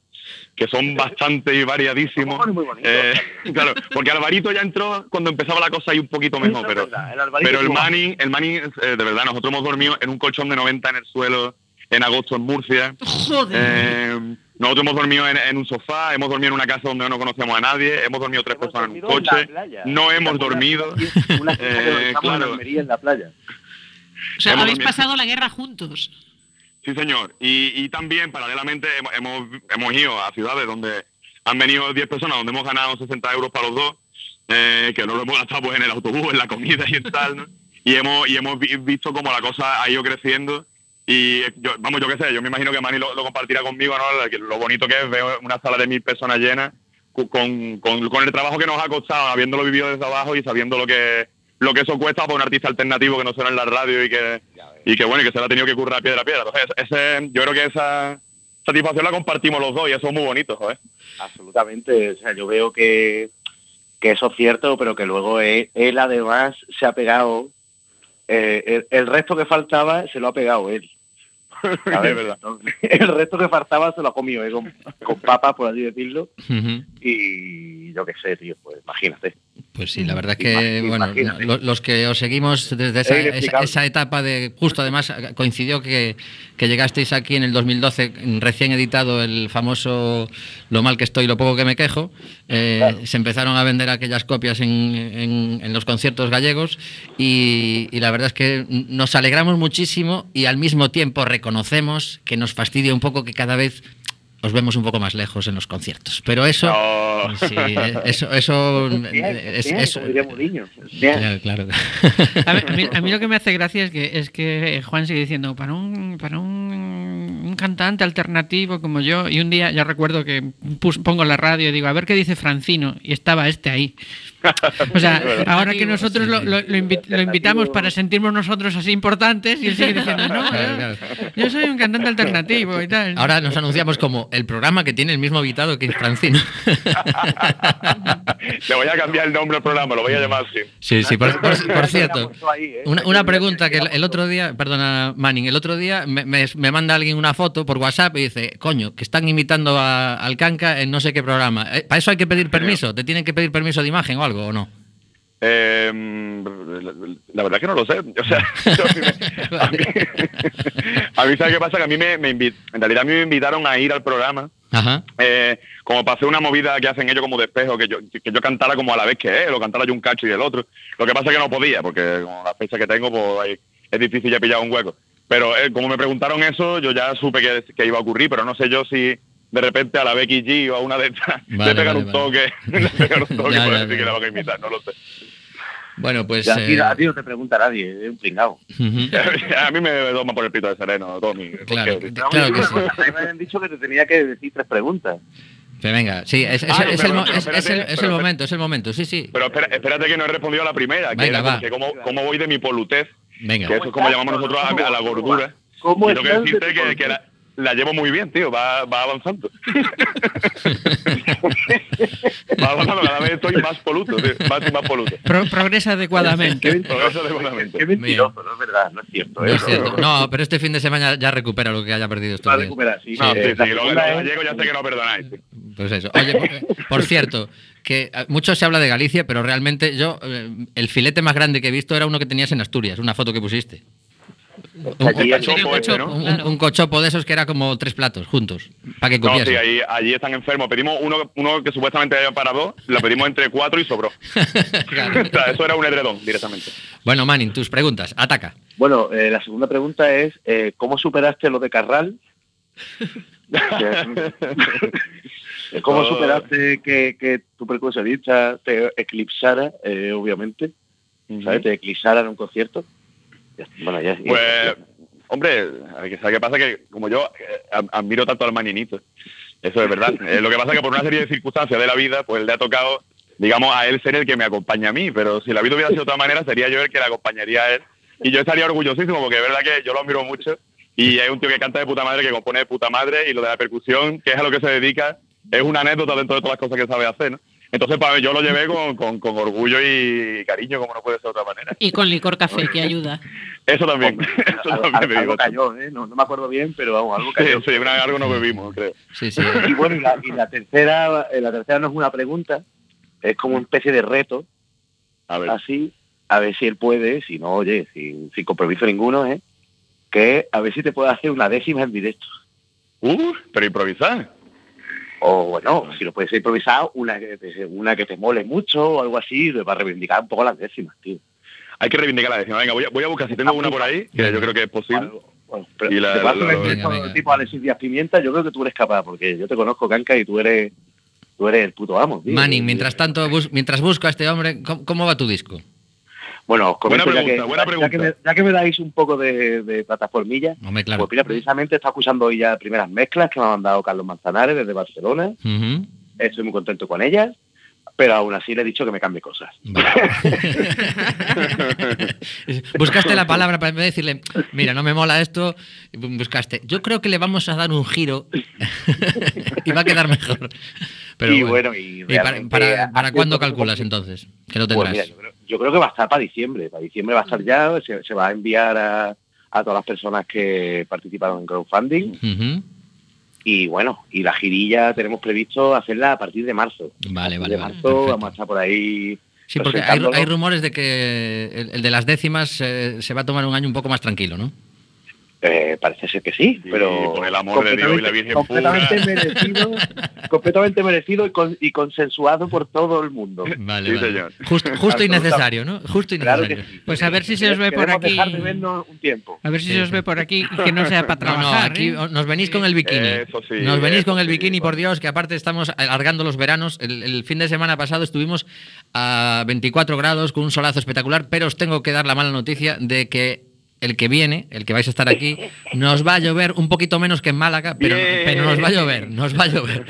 que son bastante y variadísimos. Muy. Eh, claro, porque Alvarito ya entró cuando empezaba la cosa ahí un poquito mejor, pero, verdad, el Alvarito pero el Mani, el Mani, eh, de verdad, nosotros hemos dormido en un colchón de 90 en el suelo en agosto en Murcia. Joder. Nosotros hemos dormido en, en un sofá, hemos dormido en una casa donde no conocíamos a nadie, hemos dormido tres Hemos personas en un dormido en la coche, playa. no hemos Una- dormido. Una Eh, en claro. Almería en la playa. o sea, hemos habéis dormido. pasado la guerra juntos. Sí, señor. Y, y también, paralelamente, hemos, hemos, hemos ido a ciudades donde han venido 10 personas, donde hemos ganado 60 euros para los dos, eh, que no lo hemos gastado pues, en el autobús, en la comida y en tal, ¿no? Y hemos, y hemos vi- visto cómo la cosa ha ido creciendo. Y yo, vamos, yo qué sé, yo me imagino que Manny lo, lo compartirá conmigo, ¿no? Lo, bonito que es ver una sala de mil personas llenas cu- con, con, con el trabajo que nos ha costado, habiéndolo vivido desde abajo y sabiendo lo que lo que eso cuesta para un artista alternativo que no suena en la radio y que y que bueno y que se ha tenido que currar piedra a piedra. Entonces, ese, yo creo que esa satisfacción la compartimos los dos y eso es muy bonito, joder. Absolutamente. O sea, yo veo que, que eso es cierto, pero que luego él, él además se ha pegado. eh, el, el resto que faltaba se lo ha pegado él. ¿Sabes? Es verdad. El resto que faltaba se lo ha comido él con, con papas, por así decirlo. Y yo qué sé, tío, pues imagínate. Pues sí, la verdad es que, bueno, los que os seguimos desde esa, Es esa, etapa de, justo además coincidió que, que llegasteis aquí en el 2012, recién editado el famoso Lo mal que estoy, lo poco que me quejo, eh, se empezaron a vender aquellas copias en, en- en los conciertos gallegos y, y la verdad es que nos alegramos muchísimo y al mismo tiempo reconocemos que nos fastidia un poco que cada vez os vemos un poco más lejos en los conciertos. Pero eso, No. sí, eh, eso, eso Bien, es, bien, es-. Bien. claro, claro. A, mí, a mí lo que me hace gracia es que, es que Juan sigue diciendo, para un, para un, un cantante alternativo como yo, y un día ya recuerdo que pus- pongo la radio y digo, a ver qué dice Francino, y estaba este ahí. O sea, ahora que nosotros lo, lo- lo invi- lo invitamos para sentirnos nosotros así importantes, y él sigue diciendo, no, yo, yo soy un cantante alternativo y tal. Ahora nos anunciamos como el programa que tiene el mismo invitado que Francino. Le voy a cambiar el nombre al programa, lo voy a llamar así. Sí, sí, por, por- por cierto. ¿eh? Una, una pregunta que el, el otro día, perdona Manning, el otro día me, me- me manda alguien una foto por WhatsApp y dice, coño, que están imitando a- al Canca en no sé qué programa. Eh, ¿Para eso hay que pedir permiso? ¿Te tienen que pedir permiso de imagen o algo o no? Eh, la, la verdad que no lo sé. O sea, a mí, a mí, ¿sabes qué pasa? Que a mí me, me en realidad a mí me invitaron a ir al programa Ajá. eh, como para hacer una movida que hacen ellos como de espejo, que yo, que yo cantara como a la vez que él, o cantara yo un cacho y el otro. Lo que pasa es que no podía, porque con la fecha que tengo, pues ahí es difícil ya pillar un hueco. Pero eh, como me preguntaron eso, yo ya supe que, que iba a ocurrir, pero no sé yo si de repente a la Becky G o a una de estas Vale, le pegan vale, un vale. toque, le pegan un toque por decir que la van a invitar, no lo sé. Bueno, pues... Ya, a ti- eh, a ti no te pregunta nadie, es un pringao. a mí me toma por el pito de sereno, Tommy. Claro, porque- claro que sí. A mí me habían dicho que te tenía que decir tres preguntas. Pero venga, sí, es, es- Ah, es pero- el, pero es espérate, momento, es el momento, sí, sí. Pero espera- espérate que no he respondido a la primera, que era va. que cómo, cómo voy de mi polutez, Venga. que eso es como llamamos nosotros a, a la gordura. ¿Cómo de decirte que, que la, la llevo muy bien, tío, va, va avanzando. va avanzando, cada vez estoy más poluto, tío, más más poluto. Pro- progresa adecuadamente. Progreso adecuadamente. Qué mentiroso, no es verdad, no es cierto. No ¿eh? es cierto. No, pero este fin de semana ya recupera lo que haya perdido Va a recuperar, sí. No, sí, sí, la lo, gallego ya sé que no perdonáis. tío. Pues eso. Oye, por, por cierto, que eh, mucho se habla de Galicia, pero realmente yo, eh, el filete más grande que he visto era uno que tenías en Asturias, una foto que pusiste. Un, Allí. ¿no? claro. cochopo de esos que era como tres platos juntos, para que No, copiase. sí, ahí, allí están enfermos. Pedimos uno, uno que supuestamente era para dos, lo pedimos entre cuatro y sobró. Claro. O sea, eso era un edredón directamente. Bueno, Manning, tus preguntas, ataca. Bueno, eh, la segunda pregunta es, eh, ¿cómo superaste lo de Carral? ¿Cómo superaste que, que tu percusionista te eclipsara, eh, obviamente? ¿Sabes? Te eclipsara en un concierto. Ya- Bueno, ya... Pues, hombre, ¿sabes qué pasa? Que como yo eh, ad- admiro tanto al maninito, eso es verdad. Eh, lo que pasa es que por una serie de circunstancias de la vida, pues le ha tocado, digamos, a él ser el que me acompaña a mí, pero si la vida hubiera sido de otra manera, sería yo el que le acompañaría a él. Y yo estaría orgullosísimo, porque es verdad que yo lo admiro mucho, y es un tío que canta de puta madre, que compone de puta madre, y lo de la percusión, que es a lo que se dedica, es una anécdota dentro de todas las cosas que sabe hacer, ¿no? Entonces, para yo lo llevé con, con- con orgullo y cariño, como no puede ser de otra manera. Y con licor café, que ayuda. Eso también, eso Algo, también me algo cayó, ¿eh? No, no me acuerdo bien, pero vamos, algo Sí, cayó. sí, una- algo no bebimos, creo. Sí, sí. Y bueno, y la, y la tercera, eh, la tercera no es una pregunta, es como una especie de reto, A ver. así, a ver si él puede, si no, oye, sin, sin compromiso ninguno, ¿eh? que a ver si te puede hacer una décima en directo. Uh, pero improvisar. O bueno, si lo puedes improvisar, una que te, una que te mole mucho o algo así, para reivindicar un poco las décimas, tío. Hay que reivindicar la décima. Venga, voy a, voy a buscar si tengo una por ahí, que yo creo que es posible. Bueno, pero Y la- te esto venga, venga. tipo Alexis Díaz Pimienta, yo creo que tú eres capaz, porque yo te conozco, Canca, y tú eres tú eres el puto amo. tío. Manning, mientras tanto, bus- mientras busco a este hombre, ¿cómo, cómo va tu disco? Bueno, os comento Buena ya, pregunta, que, buena ya que pregunta. me, ya que me dais un poco de, de plataformilla, Hombre, claro. pues mira, precisamente está escuchando hoy ya primeras mezclas que me ha mandado Carlos Manzanares desde Barcelona. Estoy muy contento con ellas, pero aún así le he dicho que me cambie cosas. Vale. buscaste la palabra para decirle, mira, no me mola esto, buscaste, yo creo que le vamos a dar un giro y va a quedar mejor. Pero y bueno, bueno, y, ¿Y para, para, cuándo calculas entonces? Que lo Pues tendrás. mira, yo, creo, yo creo que va a estar para diciembre. Para diciembre va a estar ya, se, se va a enviar a, a todas las personas que participaron en crowdfunding. Y bueno, y la girilla tenemos previsto hacerla a partir de marzo. Vale, vale, de marzo perfecto. vamos a estar por ahí. Sí, porque hay, rumores de que el, el de las décimas eh, se va a tomar un año un poco más tranquilo, ¿no? Eh, parece ser que sí, pero por el amor de Dios y la Virgen completamente pura. merecido, completamente merecido y, con- y consensuado por todo el mundo. Vale, Sí, vale. señor. Justo, justo y necesario, ¿no? Justo y necesario. sí. Pues a ver si se os ve por aquí. dejar de vernos un tiempo. A ver si se os ve por aquí y que no sea para No, no, trabajar. aquí ¿eh? nos venís con el bikini. Eso sí, nos venís eso con el sí, bikini, por. Dios, que aparte estamos alargando los veranos. El, el fin de semana pasado estuvimos a 24 grados con un solazo espectacular, pero os tengo que dar la mala noticia de que el que viene, el que vais a estar aquí, nos va a llover un poquito menos que en Málaga, pero, nos va a llover, nos va a llover.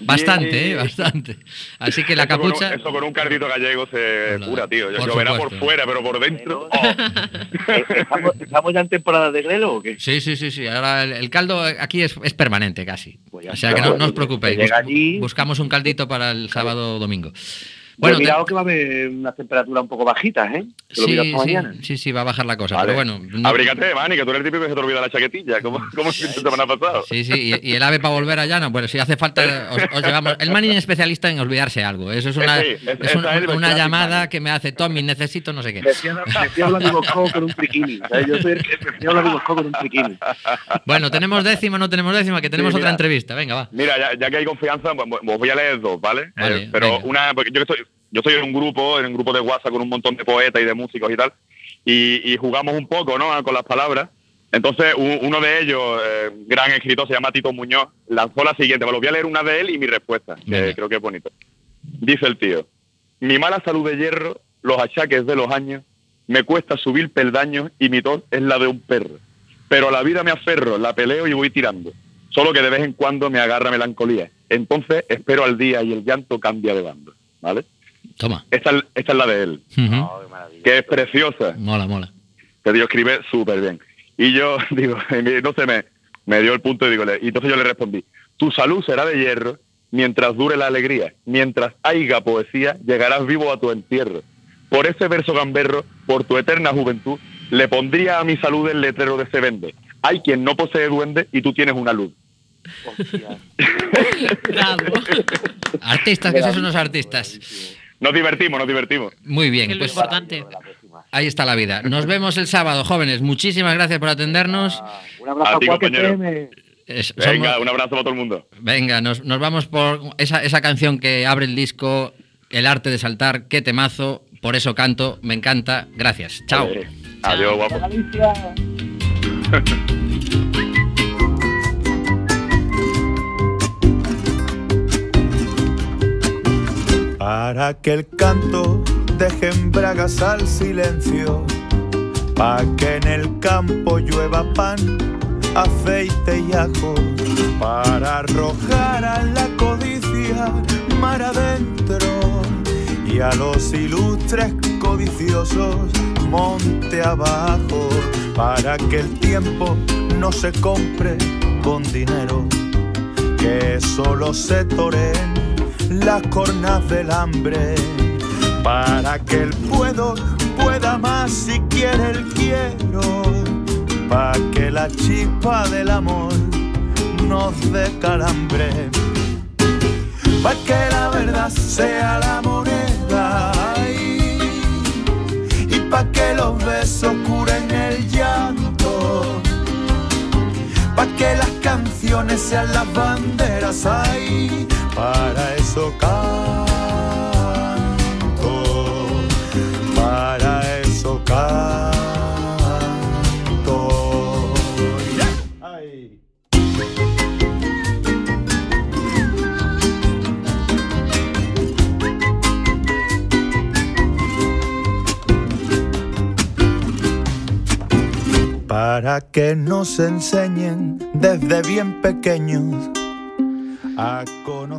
bastante. ¿eh? Bastante. Así que la Eso con un- capucha... eso con un cardito gallego se cura, tío. Por Lloverá por fuera, pero por dentro. oh. Eh, ¿Estamos, estamos ya en temporada de grelo o qué? Sí, sí, sí, sí. Ahora el, el caldo aquí es, es permanente casi. Pues ya O sea que no, no os preocupéis. Allí- buscamos un caldito para el sábado o domingo. Bueno, te- cuidado que va a haber unas temperaturas un poco bajitas, ¿eh? Que lo sí, esta sí, mañana. sí, sí, va a bajar la cosa. Vale. Pero bueno, no- Abrígate, Manny, que tú eres el típico que se te olvida la chaquetilla, como, como el fin de semana pasado. Sí, sí, y, y el ave para volver allá, no, bueno, si hace falta, os, os llevamos. El Manning es especialista en olvidarse algo. Eso es una, Sí, es- es esa una, es el una classic llamada que me hace Tommy, necesito no sé qué. Me a Vladivostok con un triquini. ¿sabes? Yo soy el que me fui a Vladivostok con un triquini. Bueno, ¿tenemos décima no tenemos décima? Que tenemos Sí, otra entrevista. Venga, va. Mira, ya, ya que hay confianza, pues, os voy a leer dos, ¿vale? Vale, Eh, pero venga. una, porque yo estoy, yo estoy en un grupo, en un grupo de WhatsApp con un montón de poetas y de músicos y tal, y, y jugamos un poco, ¿no? Con las palabras. Entonces, uno de ellos, eh, gran escritor, se llama Tito Muñoz, lanzó la siguiente. Me lo voy a leer una de él y mi respuesta, que creo que es bonito. Dice el tío, mi mala salud de hierro, los achaques de los años, me cuesta subir peldaños y mi tos es la de un perro. Pero a la vida me aferro, la peleo y voy tirando. Solo que de vez en cuando me agarra melancolía. Entonces espero al día y el llanto cambia de bando. ¿Vale? Toma. Esta, es- esta es la de él, Ujú. que es preciosa Mola, mola. que Dios escribe súper bien. Y yo digo, no sé, me, me dio el punto y digo, y entonces yo le respondí, tu salud será de hierro mientras dure la alegría, mientras haya poesía, llegarás vivo a tu entierro. Por ese verso gamberro, por tu eterna juventud, le pondría a mi salud el letrero de se vende. Hay quien no posee duende y tú tienes una luz. Bravo. Artistas, que sois unos artistas. Nos divertimos, nos divertimos. Muy bien, es lo pues importante. ahí está la vida. Nos vemos el sábado, jóvenes. Muchísimas gracias por atendernos. Un abrazo A ti, compañero. Es- Venga, somos- un abrazo para todo el mundo. Venga, nos, nos vamos por esa, esa canción que abre el disco, El arte de saltar, qué temazo, por eso canto, me encanta, gracias, chao. Adiós, guapo. Para que el canto deje en bragas al silencio, para que en el campo llueva pan, aceite y ajo, para arrojar a la codicia mar adentro y a los ilustres codiciosos monte abajo, para que el tiempo no se compre con dinero que solo se toren las cornas del hambre. Para que el puedo pueda más si quiere el quiero. Para que la chispa del amor nos dé calambre. Para que la verdad sea la moneda. Ay, y para que los besos curen el llanto. Pa' que las canciones sean las banderas. Ahí, para eso canto, para eso canto. Para que nos enseñen desde bien pequeños.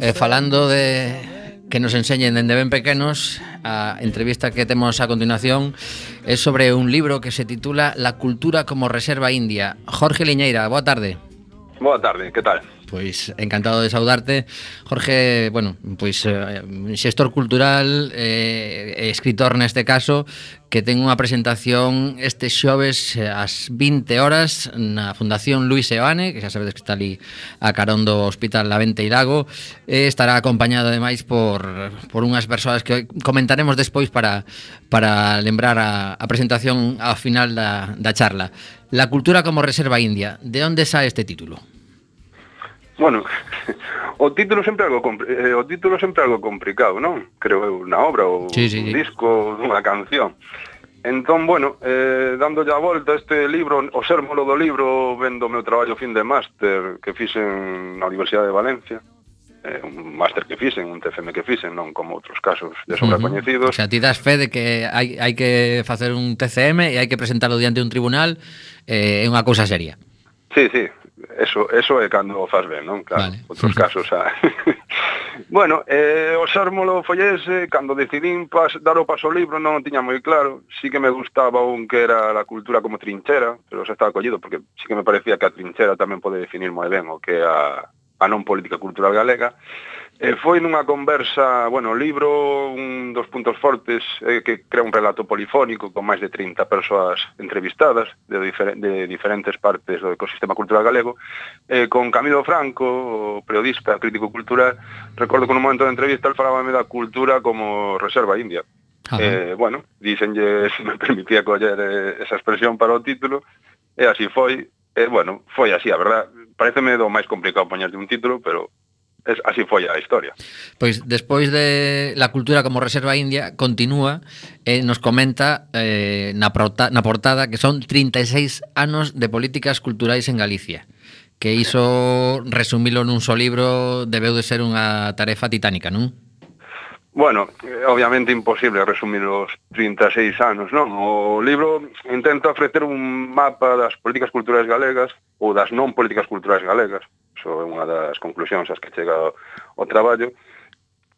Eh, falando de que nos enseñen desde ben pequenos, a entrevista que temos a continuación es sobre un libro que se titula La cultura como reserva india. Jorge Liñeira, boa tarde. Boa tarde, que tal? pois encantado de saudarte. Jorge, bueno, pois eh, xestor cultural, eh, escritor neste caso, que ten unha presentación este xoves eh, ás 20 horas na Fundación Luis Eoane, que xa sabedes que está ali a carón do Hospital La Vente Lago, e estará acompañado ademais por, por unhas persoas que comentaremos despois para, para lembrar a, a presentación ao final da, da charla. La cultura como reserva india, de onde sae este título? Bueno, o título sempre algo eh, o título sempre algo complicado, non? Creo eu, na obra ou sí, sí, sí. un disco, unha canción. Entón, bueno, eh, dándolle a volta este libro, o sérmolo do libro vendo o meu traballo fin de máster que fixen na Universidade de Valencia eh, un máster que fixen, un TFM que fixen, non como outros casos de sobra coñecidos. Uh -huh. O sea, ti das fe de que hai, hai que facer un TCM e hai que presentarlo diante de un tribunal, eh, é unha cousa seria. Sí, sí, Eso, eso é cando o faz ben, non? Claro, vale. outros casos xa. bueno, eh, o sármolo foi ese, cando decidín pas, dar o paso ao libro non o tiña moi claro. Sí que me gustaba un que era a cultura como trinchera, pero xa estaba collido, porque sí que me parecía que a trinchera tamén pode definir moi ben o que é a, a non política cultural galega. Eh, foi nunha conversa, bueno, o libro, un dos puntos fortes é eh, que crea un relato polifónico con máis de 30 persoas entrevistadas de, difer de diferentes partes do ecosistema cultural galego, eh, con Camilo Franco, periodista, crítico cultural, recordo que nun momento da entrevista el falábame da cultura como reserva india. Ajá. Eh, bueno, dicenlle se me permitía coller eh, esa expresión para o título, e así foi, e eh, bueno, foi así, a verdad, pareceme do máis complicado poñerte un título, pero es, así foi a historia. Pois despois de la cultura como reserva india continúa e eh, nos comenta eh, na, prota, na portada que son 36 anos de políticas culturais en Galicia que iso resumilo nun só libro debeu de ser unha tarefa titánica, non? Bueno, eh, obviamente imposible resumir os 36 anos, non? O libro intenta ofrecer un mapa das políticas culturais galegas ou das non políticas culturais galegas. Iso é unha das conclusións ás que chega o traballo.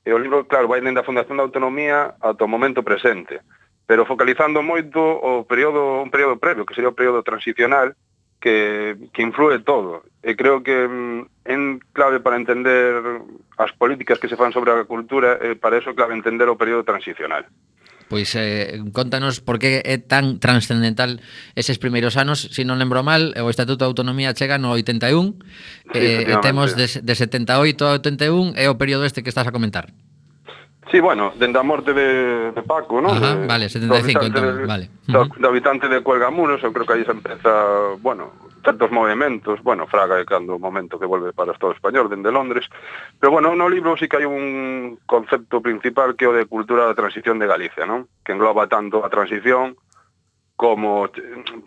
E o libro, claro, vai dende a Fundación da Autonomía ata o momento presente, pero focalizando moito o período, un período previo, que sería o período transicional, que, que influe todo. E creo que mm, en clave para entender as políticas que se fan sobre a cultura, eh, para eso clave entender o período transicional. Pois eh, contanos por que é tan transcendental eses primeiros anos, se si non lembro mal, o Estatuto de Autonomía chega no 81, sí, eh, temos de, de 78 a 81 é o período este que estás a comentar. Sí, bueno, dende a morte de, de Paco, non? Ajá, de, vale, 75 entón, de, vale. Do, do habitante de Cuelgamuros, eu creo que aí se empeza, bueno, certos movimentos, bueno, Fraga é cando o momento que volve para o Estado Español, dende Londres, pero bueno, no libro sí que hai un concepto principal que é o de cultura da transición de Galicia, non? Que engloba tanto a transición como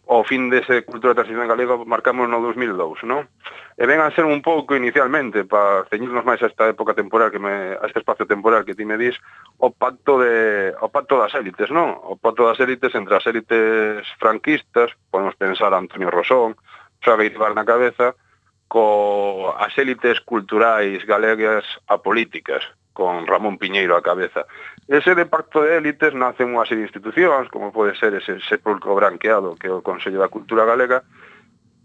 o fin dese cultura de transición galega marcamos no 2002, non? E vengan ser un pouco inicialmente, para ceñirnos máis a esta época temporal, que me, a este espacio temporal que ti me dis, o pacto, de, o pacto das élites, non? O pacto das élites entre as élites franquistas, podemos pensar a Antonio Rosón, Xavier Ibar na cabeza, co as élites culturais galegas apolíticas, con Ramón Piñeiro á cabeza. Ese de pacto de élites nace unha serie de institucións, como pode ser ese sepulcro branqueado que é o Consello da Cultura Galega,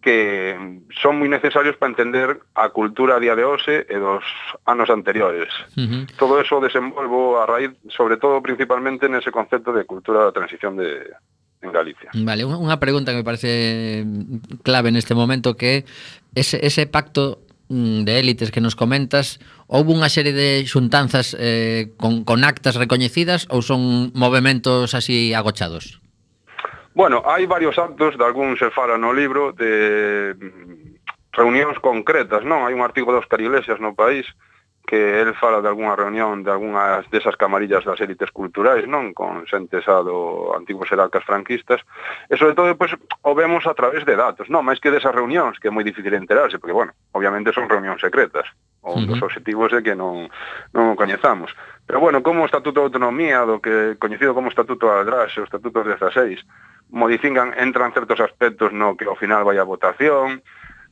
que son moi necesarios para entender a cultura a día de hoxe e dos anos anteriores. Uh -huh. Todo eso desenvolvo a raíz, sobre todo principalmente nese concepto de cultura da transición de, en Galicia. Vale, unha pregunta que me parece clave neste momento que ese, ese pacto Mm, de élites que nos comentas, houve unha serie de xuntanzas eh, con, con actas recoñecidas ou son movimentos así agochados? Bueno, hai varios actos, de algún se fala no libro, de mm, reunións concretas, non? Hai un artigo de Óscar Iglesias no país que el fala de algunha reunión de algunhas desas camarillas das élites culturais, non? Con xente xa do antigos heralcas franquistas, e sobre todo, pois, o vemos a través de datos, non? Máis que desas reunións, que é moi difícil enterarse, porque, bueno, obviamente son reunións secretas, un dos obxectivos é que non, non o coñezamos. Pero, bueno, como o Estatuto de Autonomía, do que coñecido como Estatuto de Aldrás, o Estatuto 16, modifican, entran certos aspectos no que ao final vai a votación,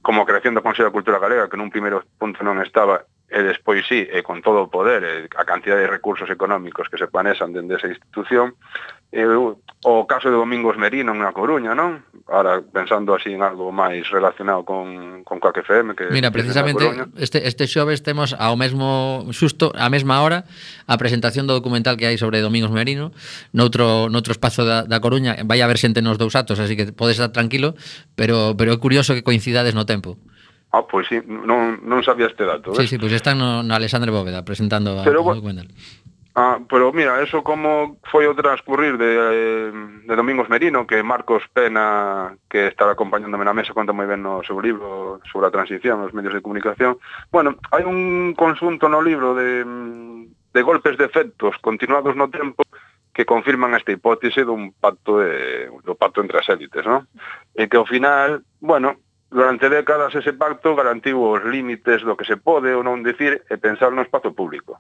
como a creación do Consello de Cultura Galega, que nun primeiro punto non estaba, e despois sí, e con todo o poder, e a cantidad de recursos económicos que se panesan dende esa institución, e, o caso de Domingos Merino na Coruña, non? Ahora, pensando así en algo máis relacionado con, con Coac FM que Mira, precisamente este, este xoves temos ao mesmo xusto, a mesma hora a presentación do documental que hai sobre Domingos Merino noutro, noutro espazo da, da Coruña. Vai haber xente nos dous atos, así que podes estar tranquilo pero, pero é curioso que coincidades no tempo. Ah, pois sí, non, non sabía este dato. Sí, ves? sí, pois están no, no Alexandre Bóveda presentando Pero, a, a documental. Ah, pero mira, eso como foi o transcurrir de, de Domingos Merino, que Marcos Pena, que estaba acompañándome na mesa, conta moi ben no seu libro sobre a transición nos medios de comunicación. Bueno, hai un consunto no libro de, de golpes de efectos continuados no tempo que confirman esta hipótese dun pacto de, do pacto entre as élites, non? E que ao final, bueno, Durante décadas ese pacto garantiu os límites do que se pode ou non dicir e pensar no espazo público.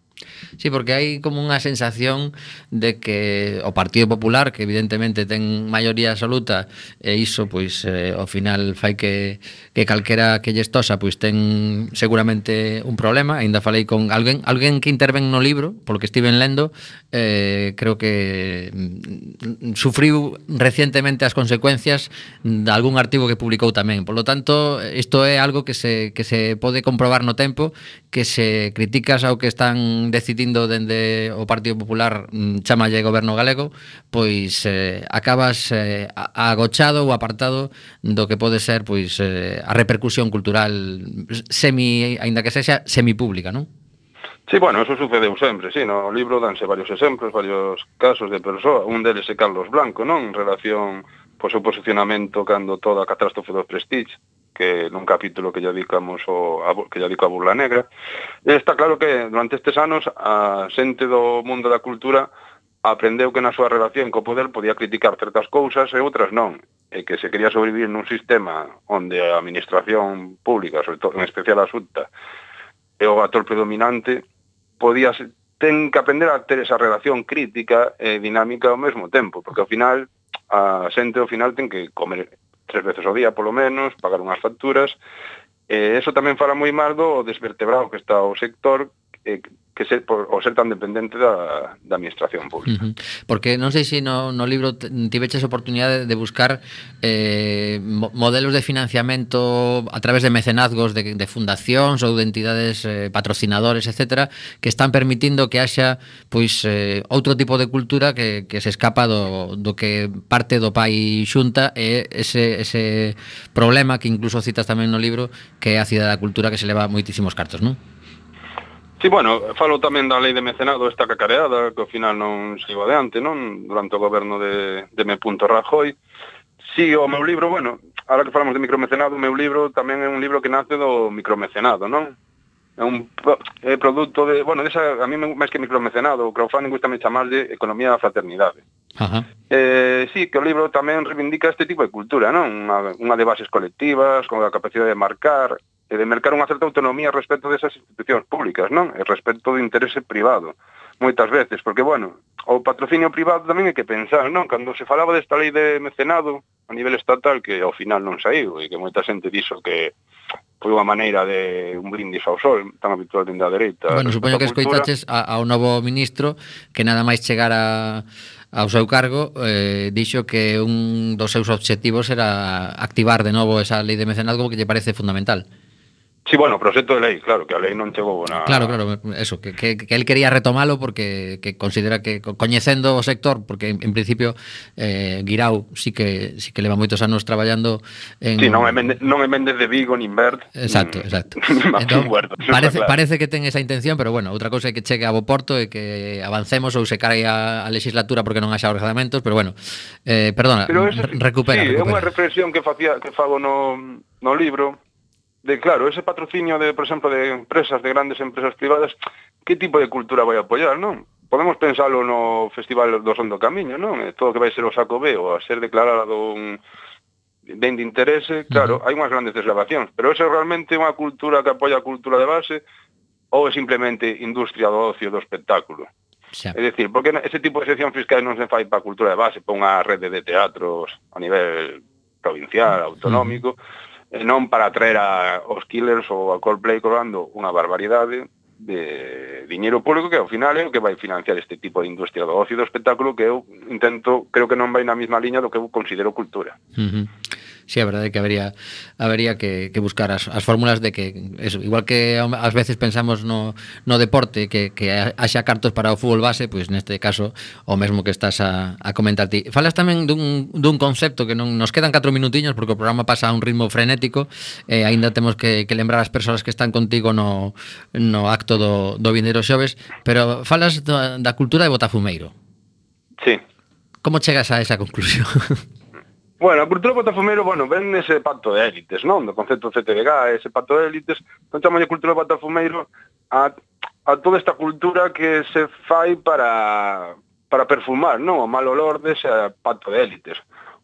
Sí, porque hai como unha sensación de que o Partido Popular, que evidentemente ten maioría absoluta, e iso, pois, eh, ao final fai que, que calquera que lle estosa, pois, ten seguramente un problema. Ainda falei con alguén, alguén que interven no libro, polo que estiven lendo, eh, creo que mm, sufriu recientemente as consecuencias de algún artigo que publicou tamén. Por lo tanto, tanto, isto é algo que se, que se pode comprobar no tempo que se criticas ao que están decidindo dende o Partido Popular mm, chamalle goberno galego pois eh, acabas eh, agochado ou apartado do que pode ser pois eh, a repercusión cultural semi, aínda que sexa, semipública, non? Sí, bueno, eso sucedeu sempre, sí, no libro danse varios exemplos, varios casos de persoa, un deles é Carlos Blanco, non? En relación pois, o seu posicionamento cando toda a catástrofe do Prestige, que nun capítulo que lle dedicamos o, a, que lle dedico a Burla Negra. E está claro que durante estes anos a xente do mundo da cultura aprendeu que na súa relación co poder podía criticar certas cousas e outras non, e que se quería sobrevivir nun sistema onde a administración pública, sobre todo, en especial a Xunta, é o actor predominante, podía ser, ten que aprender a ter esa relación crítica e dinámica ao mesmo tempo, porque ao final a xente ao final ten que comer tres veces ao día, polo menos, pagar unhas facturas, E eso tamén fala moi mal do desvertebrado que está o sector eh, que ser por, o ser tan dependente da, da administración pública. Uh -huh. Porque non sei se no, no libro tiveches oportunidade de, de buscar eh, modelos de financiamento a través de mecenazgos de, de fundacións ou de entidades eh, patrocinadores, etcétera, que están permitindo que haxa pois eh, outro tipo de cultura que, que se escapa do, do que parte do pai xunta e ese, ese problema que incluso citas tamén no libro que é a cidade da cultura que se leva moitísimos cartos, non? Sí, bueno, falo tamén da lei de mecenado esta cacareada que ao final non se iba adiante, non? Durante o goberno de, de M. Rajoy. Sí, o meu libro, bueno, ahora que falamos de micromecenado, o meu libro tamén é un libro que nace do micromecenado, non? É un é produto de, bueno, desa, a mí máis que micromecenado, o crowdfunding gustame de economía da fraternidade. Ajá. Eh, sí, que o libro tamén reivindica este tipo de cultura, non? Unha, unha de bases colectivas, con a capacidade de marcar, e de mercar unha certa autonomía respecto desas institucións públicas, non? E respecto do interese privado, moitas veces, porque, bueno, o patrocinio privado tamén hai que pensar, non? Cando se falaba desta lei de mecenado a nivel estatal, que ao final non saiu, e que moita xente dixo que foi unha maneira de un brindis ao sol tan habitual dende a dereita. Bueno, supoño que escoitaches ao novo ministro que nada máis chegar a ao seu cargo eh, dixo que un dos seus obxectivos era activar de novo esa lei de mecenazgo que lle parece fundamental. Sí, bueno, proxecto de lei, claro, que a lei non chegou na... Claro, claro, eso, que, que, que el quería retomalo porque que considera que coñecendo o sector, porque en, en principio eh, Guirao sí que sí que leva moitos anos traballando en... Sí, non é, Mende, non é Méndez de Vigo, nin Bert. Exacto, exacto. Entón, huerto, parece, claro. parece que ten esa intención, pero bueno, outra cousa é que chegue a Boporto e que avancemos ou se cae a, a legislatura porque non haxa orzamentos, pero bueno, eh, perdona, pero ese, recupera, sí, recupera. é unha reflexión que, facía, que fago no, no libro, de claro, ese patrocinio de, por exemplo, de empresas, de grandes empresas privadas, que tipo de cultura vai apoiar, non? Podemos pensalo no Festival do Son do Camiño, non? Todo que vai ser o saco B ou a ser declarado un ben de interese, eh, claro, hai unhas grandes deslavacións, pero eso é realmente unha cultura que apoia a cultura de base ou é simplemente industria do ocio, do espectáculo? Xa. É dicir, porque ese tipo de sección fiscal non se fai para a cultura de base, para unha rede de teatros a nivel provincial, autonómico e non para traer a, os Killers ou a Coldplay cobrando unha barbaridade de diñeiro público que ao final é o que vai financiar este tipo de industria do ocio e do espectáculo que eu intento, creo que non vai na mesma liña do que eu considero cultura. Uh -huh sí, é verdade que habería habería que, que buscar as, as fórmulas de que eso, igual que ás veces pensamos no, no deporte que, que haxa cartos para o fútbol base, pois pues, neste caso o mesmo que estás a, a comentar ti. Falas tamén dun, dun concepto que non nos quedan 4 minutiños porque o programa pasa a un ritmo frenético e eh, aínda temos que, que lembrar as persoas que están contigo no, no acto do, do vindeiro xoves, pero falas da, da cultura de Botafumeiro. Sí. Como chegas a esa conclusión? Bueno, a cultura patafumeiro, bueno, ven ese pacto de élites, non? Do concepto CTDG, ese pacto de élites, non chamo de cultura batafumeiro a, a toda esta cultura que se fai para, para perfumar, non? O mal olor dese de pacto de élites.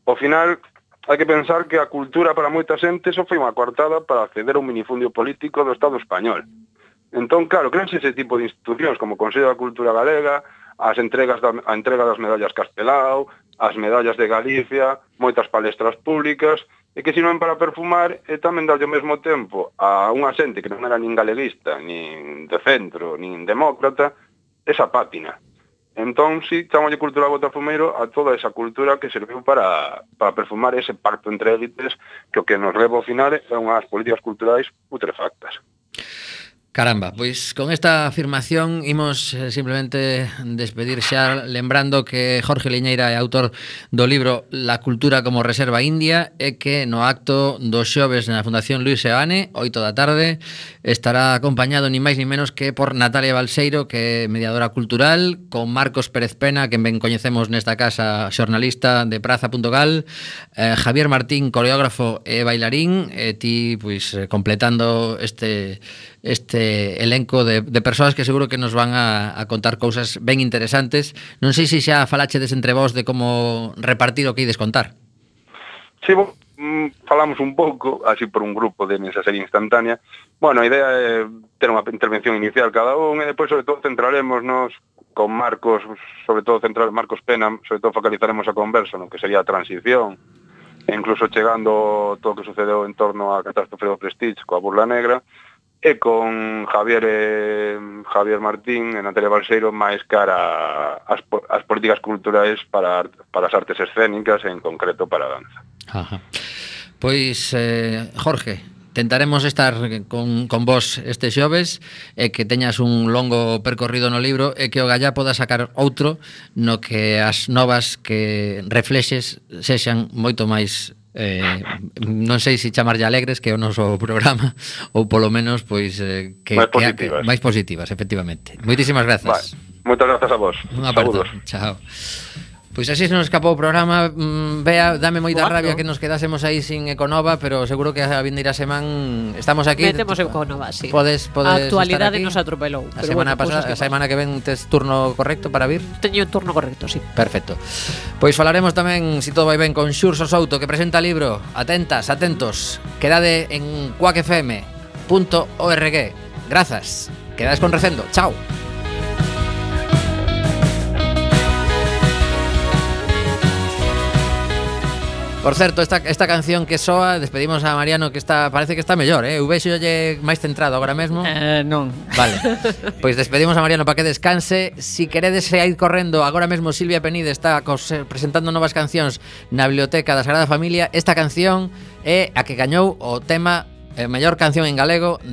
Ao final, hai que pensar que a cultura para moita xente só foi unha coartada para acceder a un minifundio político do Estado español. Entón, claro, créanse ese tipo de institucións como o Consello da Cultura Galega, as entregas da, a entrega das medallas Castelao, as medallas de Galicia, moitas palestras públicas, e que sirven para perfumar e tamén darlle ao mesmo tempo a unha xente que non era nin galeguista, nin de centro, nin demócrata, esa pátina. Entón, sí, chamolle cultura botafumeiro a toda esa cultura que serviu para, para perfumar ese pacto entre élites que o que nos leva ao final é unhas políticas culturais putrefactas. Caramba, pois con esta afirmación imos eh, simplemente despedir xa lembrando que Jorge Liñeira é autor do libro La cultura como reserva india e que no acto dos xoves na Fundación Luis Seoane, 8 da tarde, estará acompañado ni máis ni menos que por Natalia Balseiro, que é mediadora cultural, con Marcos Pérez Pena, que ben coñecemos nesta casa xornalista de Praza.gal, eh, Javier Martín, coreógrafo e bailarín, e ti, pois, eh, completando este este elenco de, de persoas que seguro que nos van a, a contar cousas ben interesantes. Non sei se xa falachedes entre vós de como repartir o que ides contar. Sí, bo, mm, falamos un pouco, así por un grupo de nesa serie instantánea. Bueno, a idea é ter unha intervención inicial cada un e depois, sobre todo, centraremos nos con Marcos, sobre todo central Marcos Pena, sobre todo focalizaremos a conversa no que sería a transición, e incluso chegando todo o que sucedeu en torno á catástrofe do Prestige coa burla negra, e con Javier e, Javier Martín e Natalia Balseiro máis cara as, as políticas culturais para, para as artes escénicas en concreto para a danza. Ajá. Pois, eh, Jorge, tentaremos estar con, con vos este xoves e que teñas un longo percorrido no libro e que o Gallá poda sacar outro no que as novas que reflexes sexan moito máis eh, non sei se chamarlle alegres que é o noso programa ou polo menos pois eh, que máis positivas, que, máis positivas efectivamente. Moitísimas grazas. Vale. Moitas grazas a vos. Un aperto. Saludos. Chao. Pois así se nos escapou o programa mm, Vea, dame moita Cuatro. rabia que nos quedásemos aí sin Econova Pero seguro que a vindeira semán estamos aquí. Metemos Econova, sí. Podes, podes A actualidade nos atropelou A semana, bueno, pasada, pois a semana que ven tes turno correcto para vir? Teño turno correcto, sí. Perfecto. Pois falaremos tamén, se si todo vai ben, con Xurso Souto Que presenta libro. Atentas, atentos. Quedade en cuacfm.org Grazas. Quedades con recendo, chao. Por certo, esta, esta canción que soa Despedimos a Mariano que está parece que está mellor eh? Vexo lle máis centrado agora mesmo. Eh, Non. Vale. Pois despedimos a Mariano para que descanse. Si queredes ir correndo Agora mesmo Silvia Penide está eh, presentando novas cancións Na Biblioteca da Sagrada Familia. Esta canción é a que gañou o tema eh, Mellor canción en galego